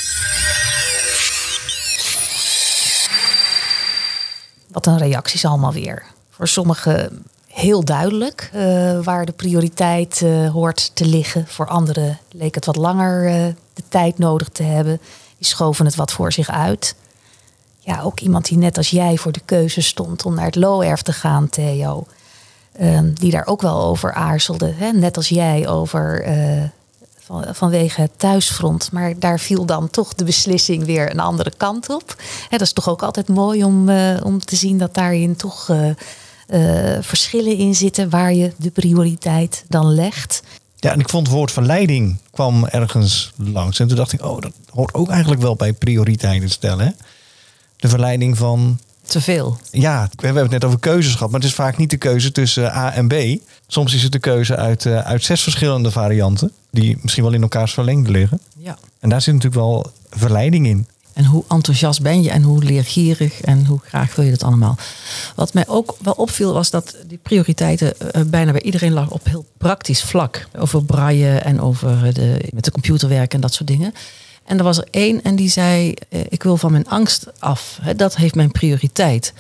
Wat een reacties allemaal weer. Voor sommigen heel duidelijk uh, waar de prioriteit uh, hoort te liggen. Voor anderen leek het wat langer uh, de tijd nodig te hebben. Die schoven het wat voor zich uit. Ja, ook iemand die net als jij voor de keuze stond om naar het Looerf te gaan, Theo. Ehm, die daar ook wel over aarzelde. Hè? Net als jij over uh, van, vanwege het thuisfront. Maar daar viel dan toch de beslissing weer een andere kant op. Hè, dat is toch ook altijd mooi om, uh, om te zien dat daarin toch uh, verschillen in zitten waar je de prioriteit dan legt. Ja, en ik vond het woord verleiding kwam ergens langs. En toen dacht ik, oh, dat hoort ook eigenlijk wel bij prioriteiten stellen. Hè? De verleiding van te veel. Ja, we hebben het net over keuzes gehad, maar het is vaak niet de keuze tussen A en B. Soms is het de keuze uit, uh, uit zes verschillende varianten, die misschien wel in elkaars verlengde liggen. Ja. En daar zit natuurlijk wel verleiding in. En hoe enthousiast ben je en hoe leergierig en hoe graag wil je dat allemaal. Wat mij ook wel opviel was dat die prioriteiten uh, bijna bij iedereen lag op heel praktisch vlak. Over braille en over de, met de computer werken en dat soort dingen. En er was er één en die zei: eh, Ik wil van mijn angst af. Dat heeft mijn prioriteit.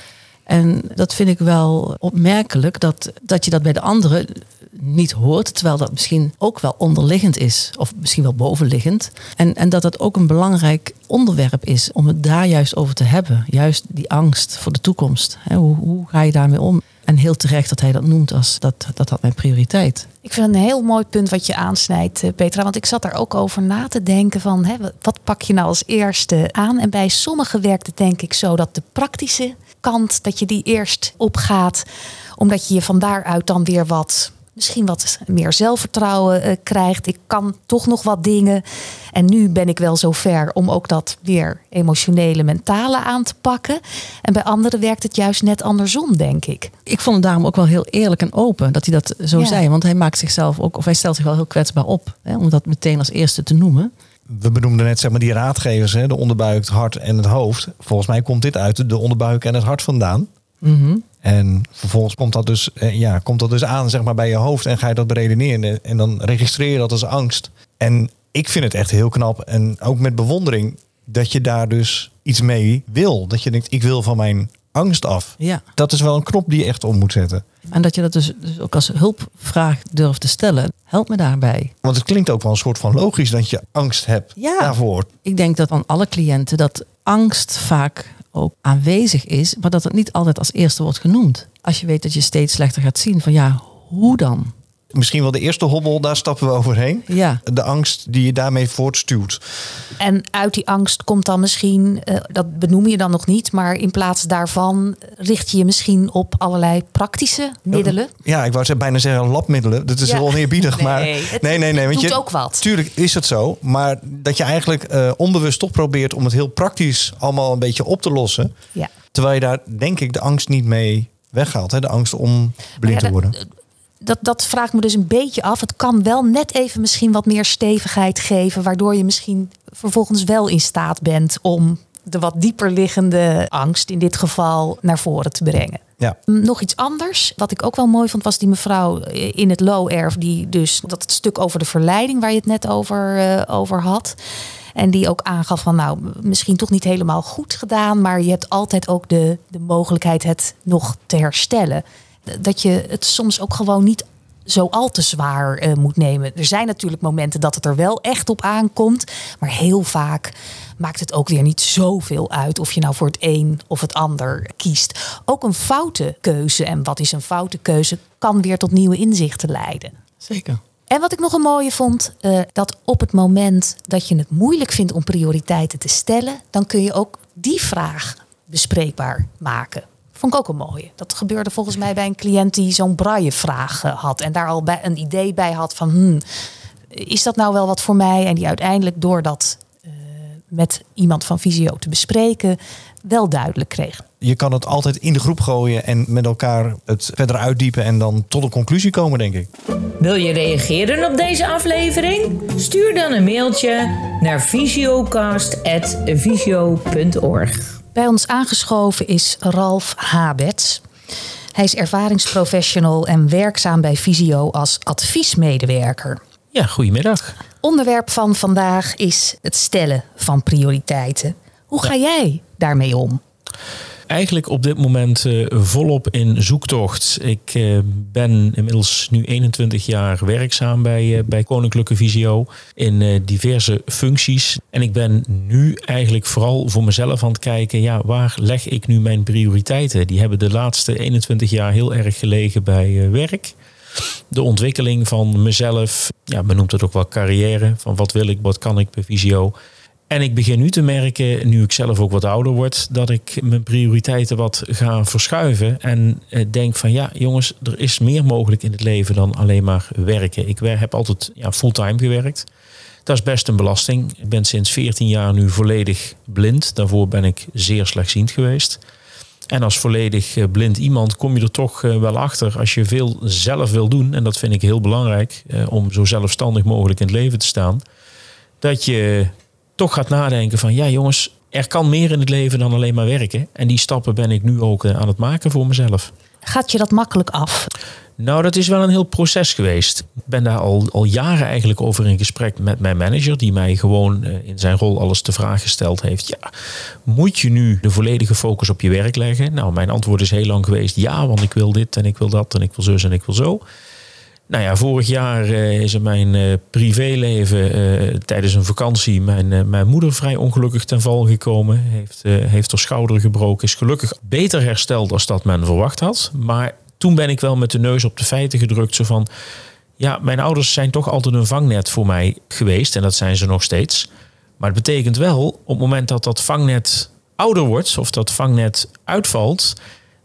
En dat vind ik wel opmerkelijk dat, dat je dat bij de anderen niet hoort, terwijl dat misschien ook wel onderliggend is, of misschien wel bovenliggend. En, en dat dat ook een belangrijk onderwerp is om het daar juist over te hebben. Juist die angst voor de toekomst. Hoe, hoe ga je daarmee om? En heel terecht dat hij dat noemt als dat, dat had mijn prioriteit. Ik vind een heel mooi punt wat je aansnijdt, eh, Petra. Want ik zat daar ook over na te denken van hè, wat pak je nou als eerste aan? En bij sommigen werkt het denk ik zo dat de praktische kant, dat je die eerst opgaat. Omdat je je van daaruit dan weer wat misschien wat meer zelfvertrouwen eh, krijgt. Ik kan toch nog wat dingen. En nu ben ik wel zo ver om ook dat weer emotionele, mentale aan te pakken. En bij anderen werkt het juist net andersom, denk ik. Ik vond het daarom ook wel heel eerlijk en open dat hij dat zo Ja. zei. Want hij maakt zichzelf ook, of hij stelt zich wel heel kwetsbaar op. Hè, om dat meteen als eerste te noemen. We benoemden net zeg maar, die raadgevers, hè, de onderbuik, het hart en het hoofd. Volgens mij komt dit uit de onderbuik en het hart vandaan. Mhm. En vervolgens komt dat, dus, eh, ja, komt dat dus aan zeg maar, bij je hoofd en ga je dat beredeneren. En dan registreer je dat als angst. En ik vind het echt heel knap en ook met bewondering dat je daar dus iets mee wil. Dat je denkt, ik wil van mijn angst af. Ja. Dat is wel een knop die je echt om moet zetten. En dat je dat dus, dus ook als hulpvraag durft te stellen. Help me daarbij. Want het klinkt ook wel een soort van logisch dat je angst hebt Ja. daarvoor. Ik denk dat van alle cliënten dat angst vaak ook aanwezig is, maar dat het niet altijd als eerste wordt genoemd. Als je weet dat je steeds slechter gaat zien, van ja, hoe dan? Misschien wel de eerste hobbel, daar stappen we overheen. Ja. De angst die je daarmee voortstuwt. En uit die angst komt dan misschien, eh, dat benoem je dan nog niet, maar in plaats daarvan richt je je misschien op allerlei praktische middelen. Ja, ik wou bijna zeggen labmiddelen. Dat is Ja. heel oneerbiedig. Nee, maar het nee, nee, nee. Want doet je, ook wat. Tuurlijk is het zo. Maar dat je eigenlijk eh, onbewust toch probeert om het heel praktisch allemaal een beetje op te lossen. Ja. Terwijl je daar denk ik de angst niet mee weghaalt. Hè? De angst om blind ja, te worden. Dat, dat vraagt me dus een beetje af. Het kan wel net even misschien wat meer stevigheid geven, waardoor je misschien vervolgens wel in staat bent om de wat dieper liggende angst in dit geval naar voren te brengen. Ja. Nog iets anders, wat ik ook wel mooi vond, was die mevrouw in het low erf, die dus dat stuk over de verleiding waar je het net over, eh, over had. En die ook aangaf van nou, misschien toch niet helemaal goed gedaan, maar je hebt altijd ook de, de mogelijkheid het nog te herstellen. Dat je het soms ook gewoon niet zo al te zwaar eh, moet nemen. Er zijn natuurlijk momenten dat het er wel echt op aankomt, maar heel vaak maakt het ook weer niet zoveel uit of je nou voor het een of het ander kiest. Ook een foute keuze, en wat is een foute keuze, kan weer tot nieuwe inzichten leiden. Zeker. En wat ik nog een mooie vond, eh, dat op het moment dat je het moeilijk vindt om prioriteiten te stellen, dan kun je ook die vraag bespreekbaar maken. Vond ik ook een mooie. Dat gebeurde volgens mij bij een cliënt die zo'n braille-vraag eh, had en daar al bij een idee bij had van, hmm, is dat nou wel wat voor mij? En die uiteindelijk door dat eh, met iemand van Visio te bespreken, wel duidelijk kreeg. Je kan het altijd in de groep gooien en met elkaar het verder uitdiepen en dan tot een conclusie komen, denk ik. Wil je reageren op deze aflevering? Stuur dan een mailtje naar visiocast.visio.org. Bij ons aangeschoven is Ralf Habets. Hij is ervaringsprofessional en werkzaam bij Visio als adviesmedewerker. Ja, goedemiddag. Onderwerp van vandaag is het stellen van prioriteiten. Hoe ga jij daarmee om? Eigenlijk op dit moment eh, volop in zoektocht. Ik eh, ben inmiddels nu 21 jaar werkzaam bij, eh, bij Koninklijke Visio in diverse functies. En ik ben nu eigenlijk vooral voor mezelf aan het kijken, ja, waar leg ik nu mijn prioriteiten? Die hebben de laatste 21 jaar heel erg gelegen bij werk. De ontwikkeling van mezelf, ja, men noemt het ook wel carrière. Van wat wil ik, wat kan ik bij Visio? En ik begin nu te merken, nu ik zelf ook wat ouder word, dat ik mijn prioriteiten wat ga verschuiven. En eh, denk van ja, jongens, er is meer mogelijk in het leven dan alleen maar werken. Ik heb altijd ja, fulltime gewerkt. Dat is best een belasting. Ik ben sinds 14 jaar nu volledig blind. Daarvoor ben ik zeer slechtziend geweest. En als volledig eh, blind iemand kom je er toch eh, wel achter als je veel zelf wil doen. En dat vind ik heel belangrijk om zo zelfstandig mogelijk in het leven te staan. Dat je toch gaat nadenken van ja jongens, er kan meer in het leven dan alleen maar werken. En die stappen ben ik nu ook eh, aan het maken voor mezelf. Gaat je dat makkelijk af? Nou, dat is wel een heel proces geweest. Ik ben daar al, al jaren eigenlijk over in gesprek met mijn manager, die mij gewoon eh, in zijn rol alles te vraag gesteld heeft. Ja, moet je nu de volledige focus op je werk leggen? Nou, mijn antwoord is heel lang geweest ja, want ik wil dit en ik wil dat en ik wil zus en ik wil zo. Nou ja, vorig jaar eh, is in mijn eh, privéleven eh, tijdens een vakantie mijn, mijn moeder vrij ongelukkig ten val gekomen. Heeft, heeft haar schouder gebroken. Is gelukkig beter hersteld als dat men verwacht had. Maar toen ben ik wel met de neus op de feiten gedrukt. Zo van, ja, mijn ouders zijn toch altijd een vangnet voor mij geweest. En dat zijn ze nog steeds. Maar het betekent wel, op het moment dat dat vangnet ouder wordt... of dat vangnet uitvalt...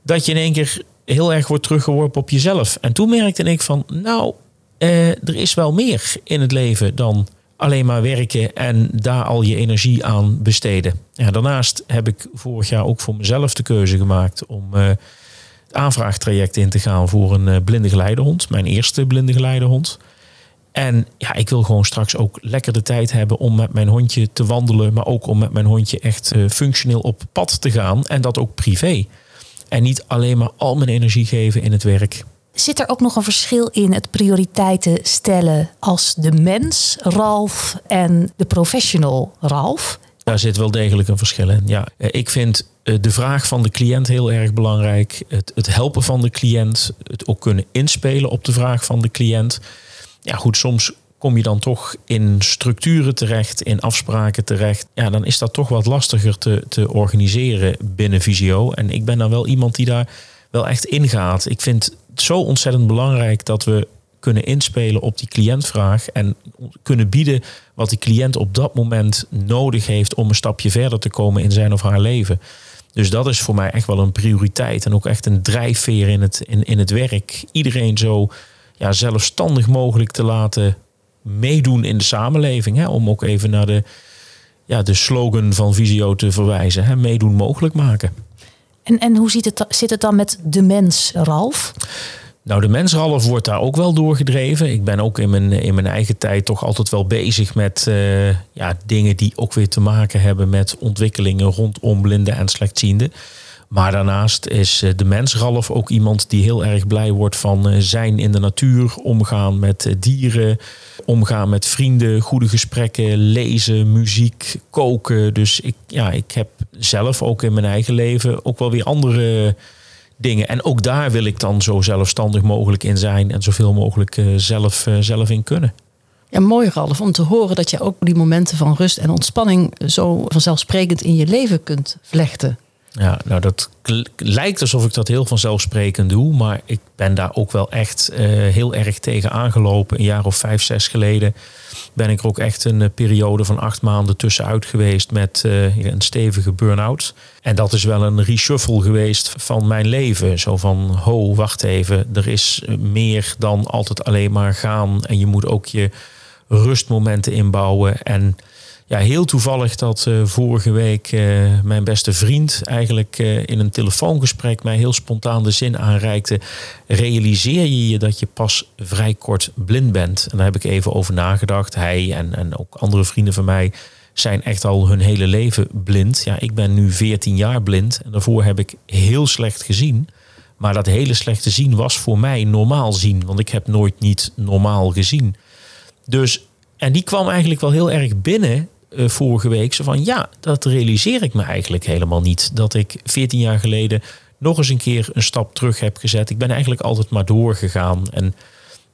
dat je in één keer heel erg wordt teruggeworpen op jezelf. En toen merkte ik van, nou, eh, er is wel meer in het leven dan alleen maar werken en daar al je energie aan besteden. Ja, daarnaast heb ik vorig jaar ook voor mezelf de keuze gemaakt om uh, het aanvraagtraject in te gaan voor een uh, blinde geleidehond. Mijn eerste blinde geleidehond. En ja, ik wil gewoon straks ook lekker de tijd hebben om met mijn hondje te wandelen, maar ook om met mijn hondje echt uh, functioneel op pad te gaan en dat ook privé. En niet alleen maar al mijn energie geven in het werk. Zit er ook nog een verschil in het prioriteiten stellen als de mens, Ralf, en de professional, Ralf? Daar zit wel degelijk een verschil in. Ja, ik vind de vraag van de cliënt heel erg belangrijk. Het, het helpen van de cliënt, het ook kunnen inspelen op de vraag van de cliënt. Ja, goed, soms kom je dan toch in structuren terecht, in afspraken terecht. Ja, dan is dat toch wat lastiger te, te organiseren binnen Visio. En ik ben dan wel iemand die daar wel echt ingaat. Ik vind het zo ontzettend belangrijk dat we kunnen inspelen op die cliëntvraag en kunnen bieden wat die cliënt op dat moment nodig heeft om een stapje verder te komen in zijn of haar leven. Dus dat is voor mij echt wel een prioriteit en ook echt een drijfveer in het, in, in het werk. Iedereen zo ja, zelfstandig mogelijk te laten meedoen in de samenleving. Hè? Om ook even naar de, ja, de slogan van Visio te verwijzen. Hè? Meedoen mogelijk maken. En, en hoe ziet het, zit het dan met de mens, Ralf? Nou, de mensralf wordt daar ook wel doorgedreven. Ik ben ook in mijn, in mijn eigen tijd toch altijd wel bezig met uh, ja, dingen die ook weer te maken hebben met ontwikkelingen rondom blinden en slechtzienden. Maar daarnaast is de mensralf ook iemand die heel erg blij wordt van zijn in de natuur, omgaan met dieren, omgaan met vrienden, goede gesprekken, lezen, muziek, koken. Dus ik, ja, ik heb zelf ook in mijn eigen leven ook wel weer andere dingen. En ook daar wil ik dan zo zelfstandig mogelijk in zijn en zoveel mogelijk zelf, zelf in kunnen. Ja, mooi Ralf, om te horen dat je ook die momenten van rust en ontspanning zo vanzelfsprekend in je leven kunt vlechten. Ja, nou dat lijkt alsof ik dat heel vanzelfsprekend doe, maar ik ben daar ook wel echt uh, heel erg tegen aangelopen. Een jaar of vijf, zes geleden ben ik er ook echt een uh, periode van acht maanden tussenuit geweest met uh, een stevige burn-out. En dat is wel een reshuffle geweest van mijn leven. Zo van, ho, wacht even, er is meer dan altijd alleen maar gaan. En je moet ook je rustmomenten inbouwen en ja, heel toevallig dat uh, vorige week uh, mijn beste vriend eigenlijk uh, in een telefoongesprek mij heel spontaan de zin aanreikte. Realiseer je je dat je pas vrij kort blind bent? En daar heb ik even over nagedacht. Hij en, en ook andere vrienden van mij zijn echt al hun hele leven blind. Ja, ik ben nu 14 jaar blind en daarvoor heb ik heel slecht gezien. Maar dat hele slechte zien was voor mij normaal zien, want ik heb nooit niet normaal gezien. Dus en die kwam eigenlijk wel heel erg binnen uh, vorige week. Zo van ja, dat realiseer ik me eigenlijk helemaal niet. Dat ik 14 jaar geleden nog eens een keer een stap terug heb gezet. Ik ben eigenlijk altijd maar doorgegaan. En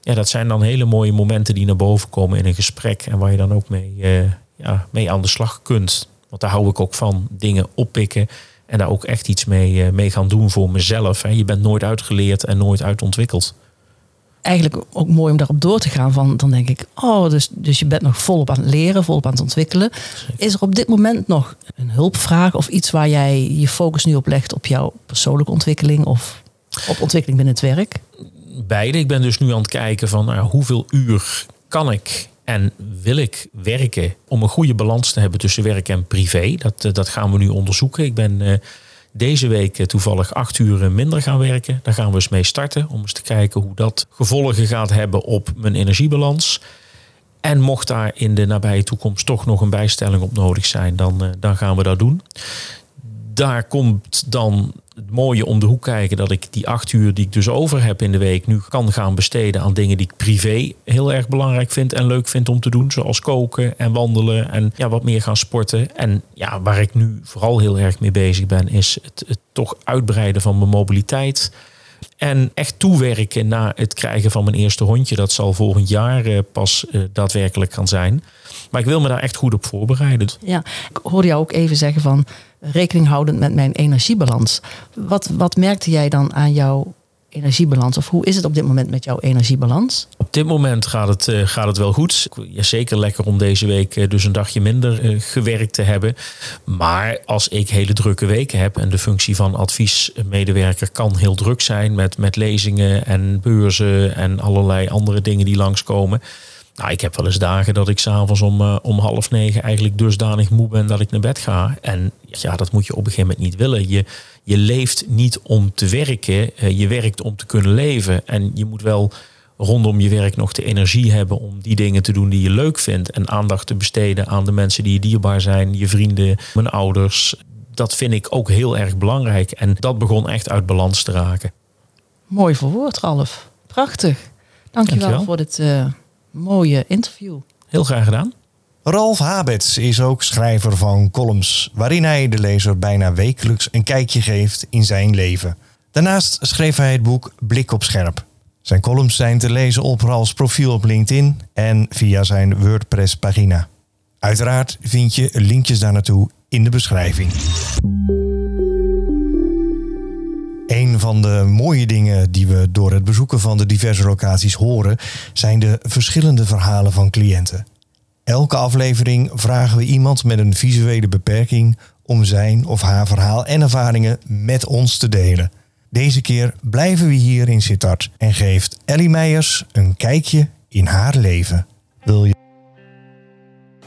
ja, dat zijn dan hele mooie momenten die naar boven komen in een gesprek. En waar je dan ook mee, uh, ja, mee aan de slag kunt. Want daar hou ik ook van. Dingen oppikken. En daar ook echt iets mee, uh, mee gaan doen voor mezelf. Hè. Je bent nooit uitgeleerd en nooit uitontwikkeld eigenlijk ook mooi om daarop door te gaan. Van, dan denk ik, oh, dus, dus je bent nog volop aan het leren, volop aan het ontwikkelen. Is er op dit moment nog een hulpvraag of iets waar jij je focus nu op legt op jouw persoonlijke ontwikkeling of op ontwikkeling binnen het werk? Beide. Ik ben dus nu aan het kijken van nou, hoeveel uur kan ik en wil ik werken om een goede balans te hebben tussen werk en privé. Dat, dat gaan we nu onderzoeken. Ik ben uh, deze week toevallig acht uur minder gaan werken. Daar gaan we eens mee starten om eens te kijken hoe dat gevolgen gaat hebben op mijn energiebalans. En mocht daar in de nabije toekomst toch nog een bijstelling op nodig zijn, dan, dan gaan we dat doen. Daar komt dan het mooie om de hoek kijken dat ik die acht uur die ik dus over heb in de week nu kan gaan besteden aan dingen die ik privé heel erg belangrijk vind en leuk vind om te doen. Zoals koken en wandelen en ja, wat meer gaan sporten. En ja, waar ik nu vooral heel erg mee bezig ben, is het, het toch uitbreiden van mijn mobiliteit. En echt toewerken naar het krijgen van mijn eerste hondje. Dat zal volgend jaar uh, pas uh, daadwerkelijk gaan zijn. Maar ik wil me daar echt goed op voorbereiden. Ja, ik hoorde jou ook even zeggen van rekening houdend met mijn energiebalans. Wat, wat merkte jij dan aan jouw energiebalans? Of hoe is het op dit moment met jouw energiebalans? Op dit moment gaat het, uh, gaat het wel goed. Zeker lekker om deze week uh, dus een dagje minder uh, gewerkt te hebben. Maar als ik hele drukke weken heb en de functie van adviesmedewerker kan heel druk zijn met, met lezingen en beurzen en allerlei andere dingen die langskomen. Nou, ik heb wel eens dagen dat ik s'avonds om, uh, om half negen eigenlijk dusdanig moe ben dat ik naar bed ga. En ja, dat moet je op een gegeven moment niet willen. Je, je leeft niet om te werken, uh, je werkt om te kunnen leven. En je moet wel rondom je werk nog de energie hebben om die dingen te doen die je leuk vindt. En aandacht te besteden aan de mensen die je dierbaar zijn, je vrienden, mijn ouders. Dat vind ik ook heel erg belangrijk. En dat begon echt uit balans te raken. Mooi verwoord, Ralf. Prachtig. Dankjewel, Dankjewel. voor dit uh, mooie interview. Heel graag gedaan. Ralf Habets is ook schrijver van columns, waarin hij de lezer bijna wekelijks een kijkje geeft in zijn leven. Daarnaast schreef hij het boek Blik op Scherp. Zijn columns zijn te lezen op Ralfs profiel op LinkedIn en via zijn WordPress-pagina. Uiteraard vind je linkjes daar naartoe in de beschrijving. Een van de mooie dingen die we door het bezoeken van de diverse locaties horen, zijn de verschillende verhalen van cliënten. Elke aflevering vragen we iemand met een visuele beperking om zijn of haar verhaal en ervaringen met ons te delen. Deze keer blijven we hier in Sittard en geeft Ellie Meijers een kijkje in haar leven. Wil je?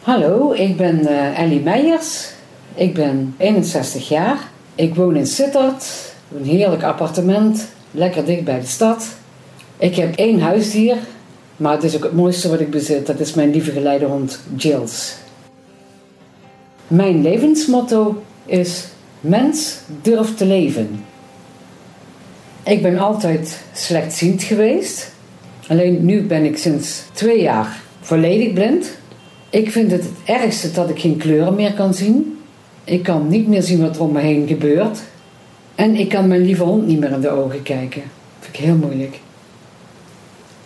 Hallo, ik ben uh, Ellie Meijers. Ik ben 61 jaar. Ik woon in Sittard. Een heerlijk appartement, lekker dicht bij de stad. Ik heb één huisdier, maar het is ook het mooiste wat ik bezit. Dat is mijn lieve geleidehond Jills. Mijn levensmotto is: mens durft te leven. Ik ben altijd slechtziend geweest. Alleen nu ben ik sinds twee jaar volledig blind. Ik vind het het ergste dat ik geen kleuren meer kan zien. Ik kan niet meer zien wat er om me heen gebeurt. En ik kan mijn lieve hond niet meer in de ogen kijken. Dat vind ik heel moeilijk.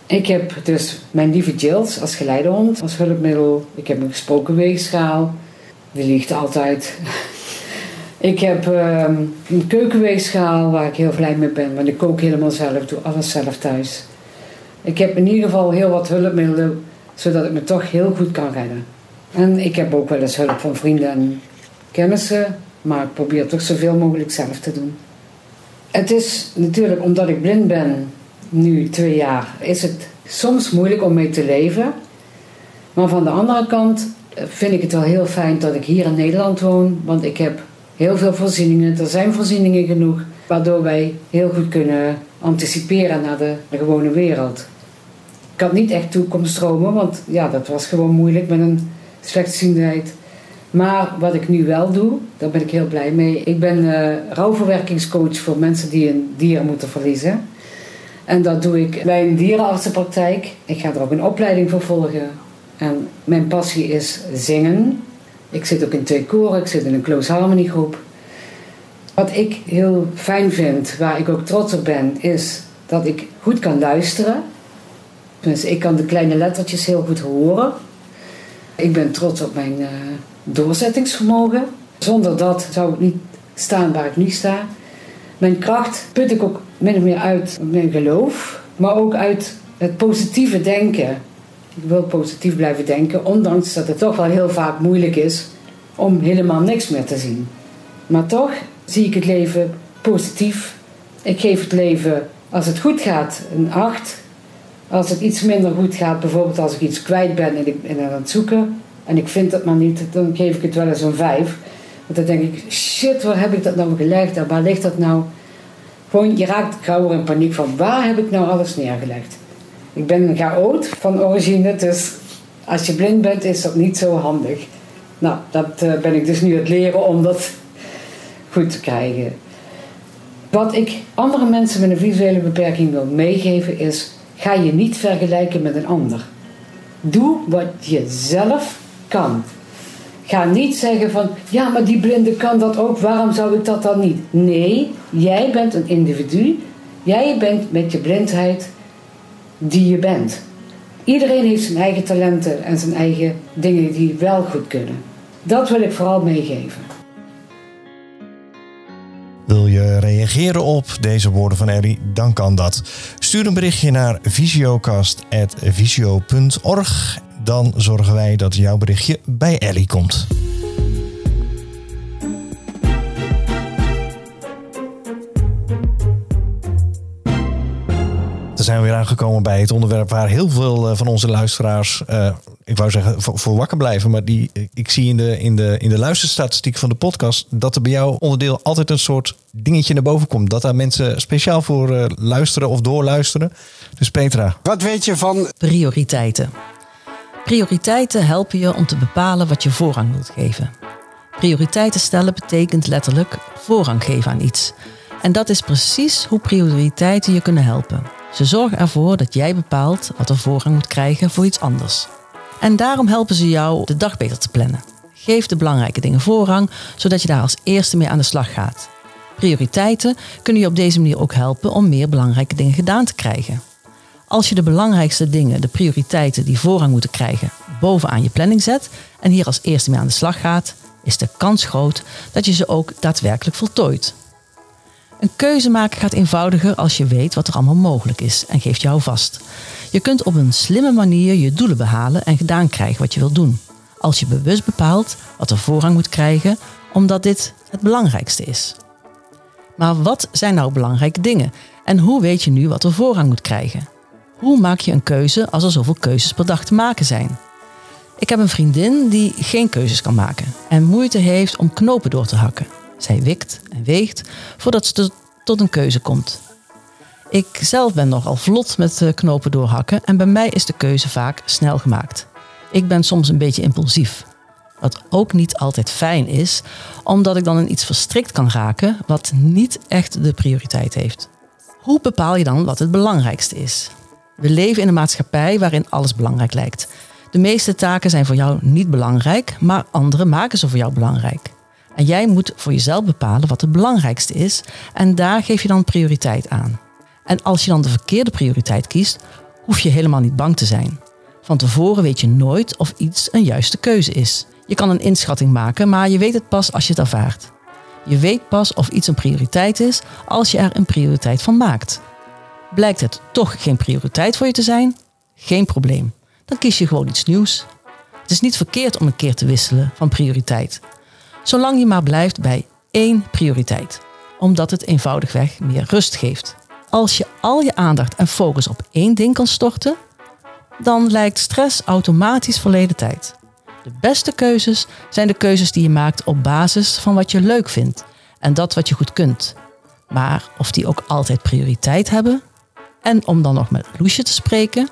Ik heb dus mijn lieve Jills als geleidehond, als hulpmiddel. Ik heb een gesproken weegschaal. Die ligt altijd. ik heb um, een keukenweegschaal waar ik heel blij mee ben. Want ik kook helemaal zelf, doe alles zelf thuis. Ik heb in ieder geval heel wat hulpmiddelen, zodat ik me toch heel goed kan redden. En ik heb ook wel eens hulp van vrienden en kennissen. Maar ik probeer toch zoveel mogelijk zelf te doen. Het is natuurlijk omdat ik blind ben, nu twee jaar, is het soms moeilijk om mee te leven. Maar van de andere kant vind ik het wel heel fijn dat ik hier in Nederland woon. Want ik heb heel veel voorzieningen. Er zijn voorzieningen genoeg. Waardoor wij heel goed kunnen anticiperen naar de, gewone wereld. Ik had niet echt toekomststromen, want ja, dat was gewoon moeilijk met een slechtziendheid. Maar wat ik nu wel doe, daar ben ik heel blij mee. Ik ben uh, rouwverwerkingscoach voor mensen die een dier moeten verliezen. En dat doe ik bij een dierenartsenpraktijk. Ik ga er ook een opleiding voor volgen. En mijn passie is zingen. Ik zit ook in twee koren, ik zit in een close harmony groep. Wat ik heel fijn vind, waar ik ook trots op ben, is dat ik goed kan luisteren. Dus ik kan de kleine lettertjes heel goed horen. Ik ben trots op mijn uh, doorzettingsvermogen. Zonder dat zou ik niet staan waar ik nu sta. Mijn kracht put ik ook min of meer uit mijn geloof, maar ook uit het positieve denken. Ik wil positief blijven denken, ondanks dat het toch wel heel vaak moeilijk is om helemaal niks meer te zien. Maar toch zie ik het leven positief. Ik geef het leven, als het goed gaat, een 8. Als het iets minder goed gaat, bijvoorbeeld als ik iets kwijt ben en ik ben aan het zoeken, en ik vind het maar niet, dan geef ik het wel eens een vijf. Want dan denk ik, shit, waar heb ik dat nou gelegd en waar ligt dat nou? Gewoon, je raakt gauw in paniek van, waar heb ik nou alles neergelegd? Ik ben een chaot van origine, dus als je blind bent is dat niet zo handig. Nou, dat uh, ben ik dus nu aan het leren om dat goed te krijgen. Wat ik andere mensen met een visuele beperking wil meegeven is, ga je niet vergelijken met een ander. Doe wat je zelf kan. Ga niet zeggen van, ja, maar die blinde kan dat ook, waarom zou ik dat dan niet? Nee, jij bent een individu. Jij bent met je blindheid die je bent. Iedereen heeft zijn eigen talenten en zijn eigen dingen die wel goed kunnen. Dat wil ik vooral meegeven. Wil je reageren? op deze woorden van Ellie, dan kan dat. Stuur een berichtje naar visiocast.visio.org. Dan zorgen wij dat jouw berichtje bij Ellie komt. Dan zijn we weer aangekomen bij het onderwerp waar heel veel eh, van onze luisteraars, uh, ik wou zeggen, voor, voor, wakker blijven. Maar die, ik zie in de, in, de, in de luisterstatistiek van de podcast dat er bij jou onderdeel altijd een soort dingetje naar boven komt. Dat daar mensen speciaal voor uh, luisteren of doorluisteren. Dus Petra. Wat weet je van prioriteiten? Prioriteiten helpen je om te bepalen wat je voorrang wilt geven. Prioriteiten stellen betekent letterlijk voorrang geven aan iets. En dat is precies hoe prioriteiten je kunnen helpen. Ze zorgen ervoor dat jij bepaalt wat er voorrang moet krijgen voor iets anders. En daarom helpen ze jou de dag beter te plannen. Geef de belangrijke dingen voorrang, zodat je daar als eerste mee aan de slag gaat. Prioriteiten kunnen je op deze manier ook helpen om meer belangrijke dingen gedaan te krijgen. Als je de belangrijkste dingen, de prioriteiten die voorrang moeten krijgen, bovenaan je planning zet en hier als eerste mee aan de slag gaat, is de kans groot dat je ze ook daadwerkelijk voltooit. Een keuze maken gaat eenvoudiger als je weet wat er allemaal mogelijk is en geeft jou vast. Je kunt op een slimme manier je doelen behalen en gedaan krijgen wat je wilt doen. Als je bewust bepaalt wat er voorrang moet krijgen, omdat dit het belangrijkste is. Maar wat zijn nou belangrijke dingen? En hoe weet je nu wat er voorrang moet krijgen? Hoe maak je een keuze als er zoveel keuzes per dag te maken zijn? Ik heb een vriendin die geen keuzes kan maken en moeite heeft om knopen door te hakken. Zij wikt en weegt voordat ze tot een keuze komt. Ik zelf ben nogal vlot met knopen doorhakken en bij mij is de keuze vaak snel gemaakt. Ik ben soms een beetje impulsief. Wat ook niet altijd fijn is, omdat ik dan in iets verstrikt kan raken wat niet echt de prioriteit heeft. Hoe bepaal je dan wat het belangrijkste is? We leven in een maatschappij waarin alles belangrijk lijkt. De meeste taken zijn voor jou niet belangrijk, maar andere maken ze voor jou belangrijk. En jij moet voor jezelf bepalen wat het belangrijkste is en daar geef je dan prioriteit aan. En als je dan de verkeerde prioriteit kiest, hoef je helemaal niet bang te zijn. Van tevoren weet je nooit of iets een juiste keuze is. Je kan een inschatting maken, maar je weet het pas als je het ervaart. Je weet pas of iets een prioriteit is als je er een prioriteit van maakt. Blijkt het toch geen prioriteit voor je te zijn? Geen probleem. Dan kies je gewoon iets nieuws. Het is niet verkeerd om een keer te wisselen van prioriteit. Zolang je maar blijft bij één prioriteit, omdat het eenvoudigweg meer rust geeft. Als je al je aandacht en focus op één ding kan storten, dan lijkt stress automatisch verleden tijd. De beste keuzes zijn de keuzes die je maakt op basis van wat je leuk vindt en dat wat je goed kunt. Maar of die ook altijd prioriteit hebben? En om dan nog met Loesje te spreken,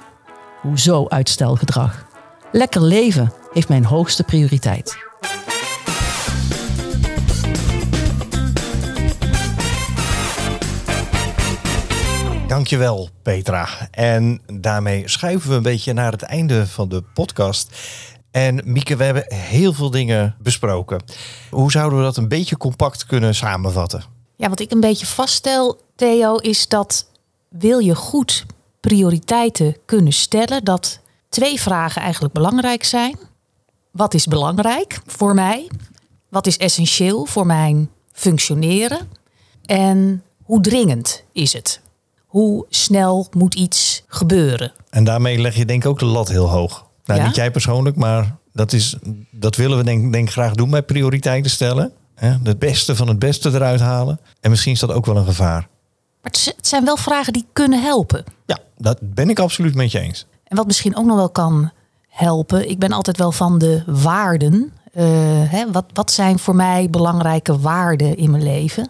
hoezo uitstelgedrag? Lekker leven heeft mijn hoogste prioriteit. Dankjewel, Petra. En daarmee schuiven we een beetje naar het einde van de podcast. En Mieke, we hebben heel veel dingen besproken. Hoe zouden we dat een beetje compact kunnen samenvatten? Ja, wat ik een beetje vaststel, Theo, is dat wil je goed prioriteiten kunnen stellen, dat twee vragen eigenlijk belangrijk zijn. Wat is belangrijk voor mij? Wat is essentieel voor mijn functioneren? En hoe dringend is het? Hoe snel moet iets gebeuren. En daarmee leg je denk ik ook de lat heel hoog. Nou, niet jij persoonlijk, maar dat, is, dat willen we denk, denk graag doen bij prioriteiten stellen. Het beste van het beste eruit halen. En misschien is dat ook wel een gevaar. Maar het zijn wel vragen die kunnen helpen. Ja, dat ben ik absoluut met je eens. En wat misschien ook nog wel kan helpen. Ik ben altijd wel van de waarden. Uh, hè, wat, wat zijn voor mij belangrijke waarden in mijn leven?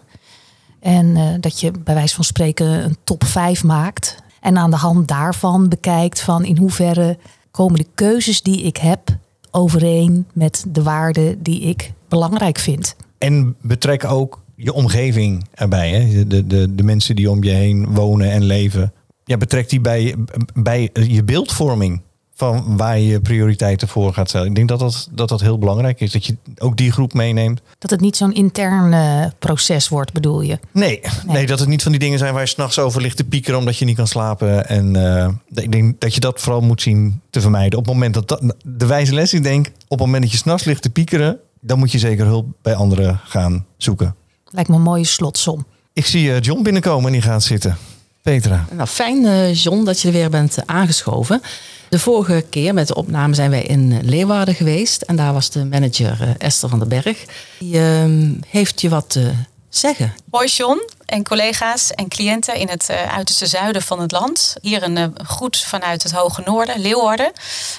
En uh, dat je bij wijze van spreken een top 5 maakt. En aan de hand daarvan bekijkt van in hoeverre komen de keuzes die ik heb overeen met de waarden die ik belangrijk vind. En betrek ook je omgeving erbij. Hè? De, de, de mensen die om je heen wonen en leven. Ja, betrek die bij, bij je beeldvorming van waar je prioriteiten voor gaat stellen. Ik denk dat dat, dat dat heel belangrijk is, dat je ook die groep meeneemt. Dat het niet zo'n intern uh, proces wordt, bedoel je? Nee, nee, dat het niet van die dingen zijn waar je s'nachts over ligt te piekeren omdat je niet kan slapen. En uh, ik denk dat je dat vooral moet zien te vermijden. Op het moment dat, dat de wijze les, ik denk, op het moment dat je s'nachts ligt te piekeren, dan moet je zeker hulp bij anderen gaan zoeken. Lijkt me een mooie slotsom. Ik zie eh, John binnenkomen en die gaat zitten. Petra. Nou, fijn eh, John dat je er weer bent aangeschoven. De vorige keer met de opname zijn wij in Leeuwarden geweest. En daar was de manager eh, Esther van den Berg. Die ehm, heeft je wat te zeggen. Hoi John en collega's en cliënten in het eh, uiterste zuiden van het land. Hier een eh, groet vanuit het Hoge Noorden, Leeuwarden.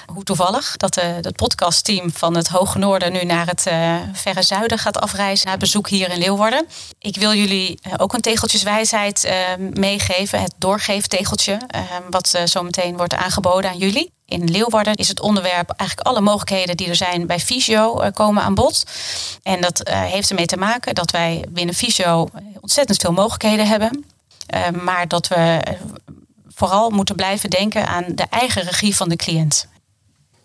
Hoe toevallig dat eh, het podcastteam van het Hoge Noorden nu naar het eh, verre zuiden gaat afreizen. Naar bezoek hier in Leeuwarden. Ik wil jullie eh, ook een tegeltjeswijsheid eh, meegeven. Het doorgeeftegeltje. eh, wat eh, zo meteen wordt aangeboden aan jullie. In Leeuwarden is het onderwerp eigenlijk alle mogelijkheden die er zijn bij Visio eh, komen aan bod. En dat eh, heeft ermee te maken dat wij binnen Visio ontzettend veel mogelijkheden hebben. Eh, maar dat we eh, vooral moeten blijven denken aan de eigen regie van de cliënt.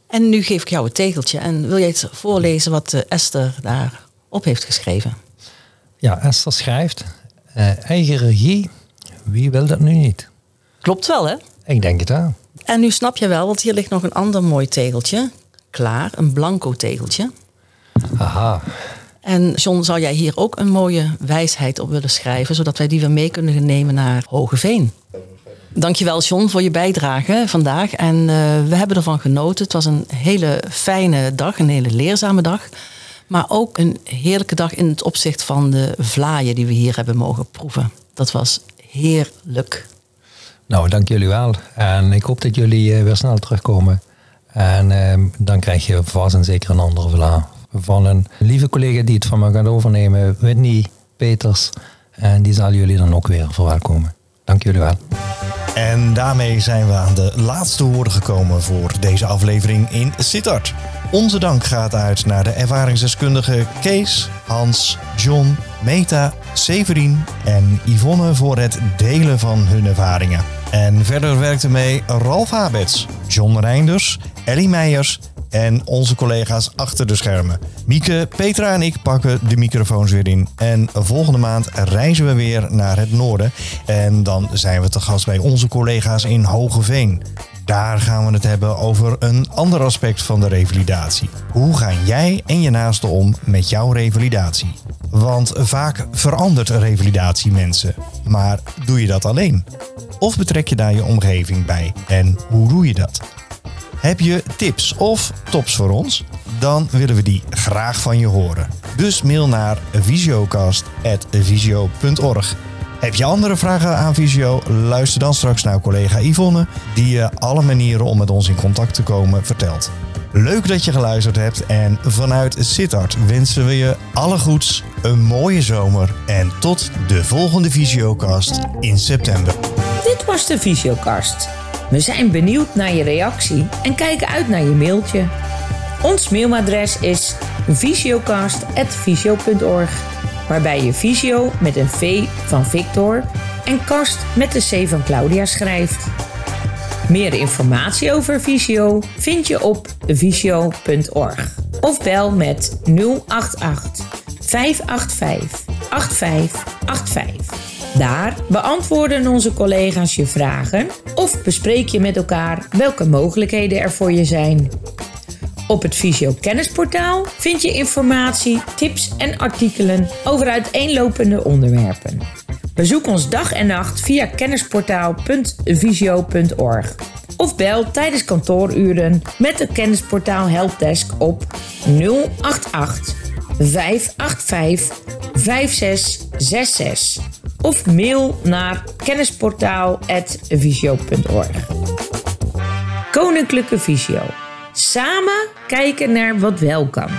En nu geef ik jou het tegeltje. En wil jij het voorlezen wat eh, Esther daarop heeft geschreven? Ja, Esther schrijft, eh, eigen regie, wie wil dat nu niet? Klopt wel, hè? Ik denk het wel. En nu snap je wel, want hier ligt nog een ander mooi tegeltje. Klaar, een blanco tegeltje. Aha, En John, zou jij hier ook een mooie wijsheid op willen schrijven, zodat wij die weer mee kunnen nemen naar Hogeveen? Dankjewel John voor je bijdrage vandaag. En eh, we hebben ervan genoten. Het was een hele fijne dag, een hele leerzame dag. Maar ook een heerlijke dag in het opzicht van de vlaaien die we hier hebben mogen proeven. Dat was heerlijk. Nou dank jullie wel. En ik hoop dat jullie eh, weer snel terugkomen. En eh, dan krijg je vast en zeker een andere vla van een lieve collega die het van me gaat overnemen, Whitney Peters. En die zal jullie dan ook weer verwelkomen. Dank jullie wel. En daarmee zijn we aan de laatste woorden gekomen voor deze aflevering in Sittard. Onze dank gaat uit naar de ervaringsdeskundigen Kees, Hans, John, Meta, Severin en Yvonne voor het delen van hun ervaringen. En verder werkte mee Ralf Habets, John Reinders, Ellie Meijers en onze collega's achter de schermen. Mieke, Petra en ik pakken de microfoons weer in. En volgende maand reizen we weer naar het noorden. En dan zijn we te gast bij onze collega's in Hogeveen. Daar gaan we het hebben over een ander aspect van de revalidatie. Hoe gaan jij en je naasten om met jouw revalidatie? Want vaak verandert revalidatie mensen. Maar doe je dat alleen? Of betrek je daar je omgeving bij? En hoe doe je dat? Heb je tips of tops voor ons? Dan willen we die graag van je horen. Dus mail naar visio.org. Heb je andere vragen aan Visio? Luister dan straks naar collega Yvonne, die je alle manieren om met ons in contact te komen vertelt. Leuk dat je geluisterd hebt en vanuit Sittard wensen we je alle goeds, een mooie zomer en tot de volgende Visiocast in september. Dit was de Visiocast. We zijn benieuwd naar je reactie en kijken uit naar je mailtje. Ons mailadres is visiocast.visio.org, waarbij je visio met een V van Victor en kast met de C van Claudia schrijft. Meer informatie over Visio vind je op visio.org of bel met 088 585 8585. Daar beantwoorden onze collega's je vragen of bespreek je met elkaar welke mogelijkheden er voor je zijn. Op het Visio Kennisportaal vind je informatie, tips en artikelen over uiteenlopende onderwerpen. Bezoek ons dag en nacht via kennisportaal.visio.org of bel tijdens kantooruren met de Kennisportaal Helpdesk op 088 585 5666 of mail naar kennisportaal.visio.org. Koninklijke Visio. Samen kijken naar wat wel kan.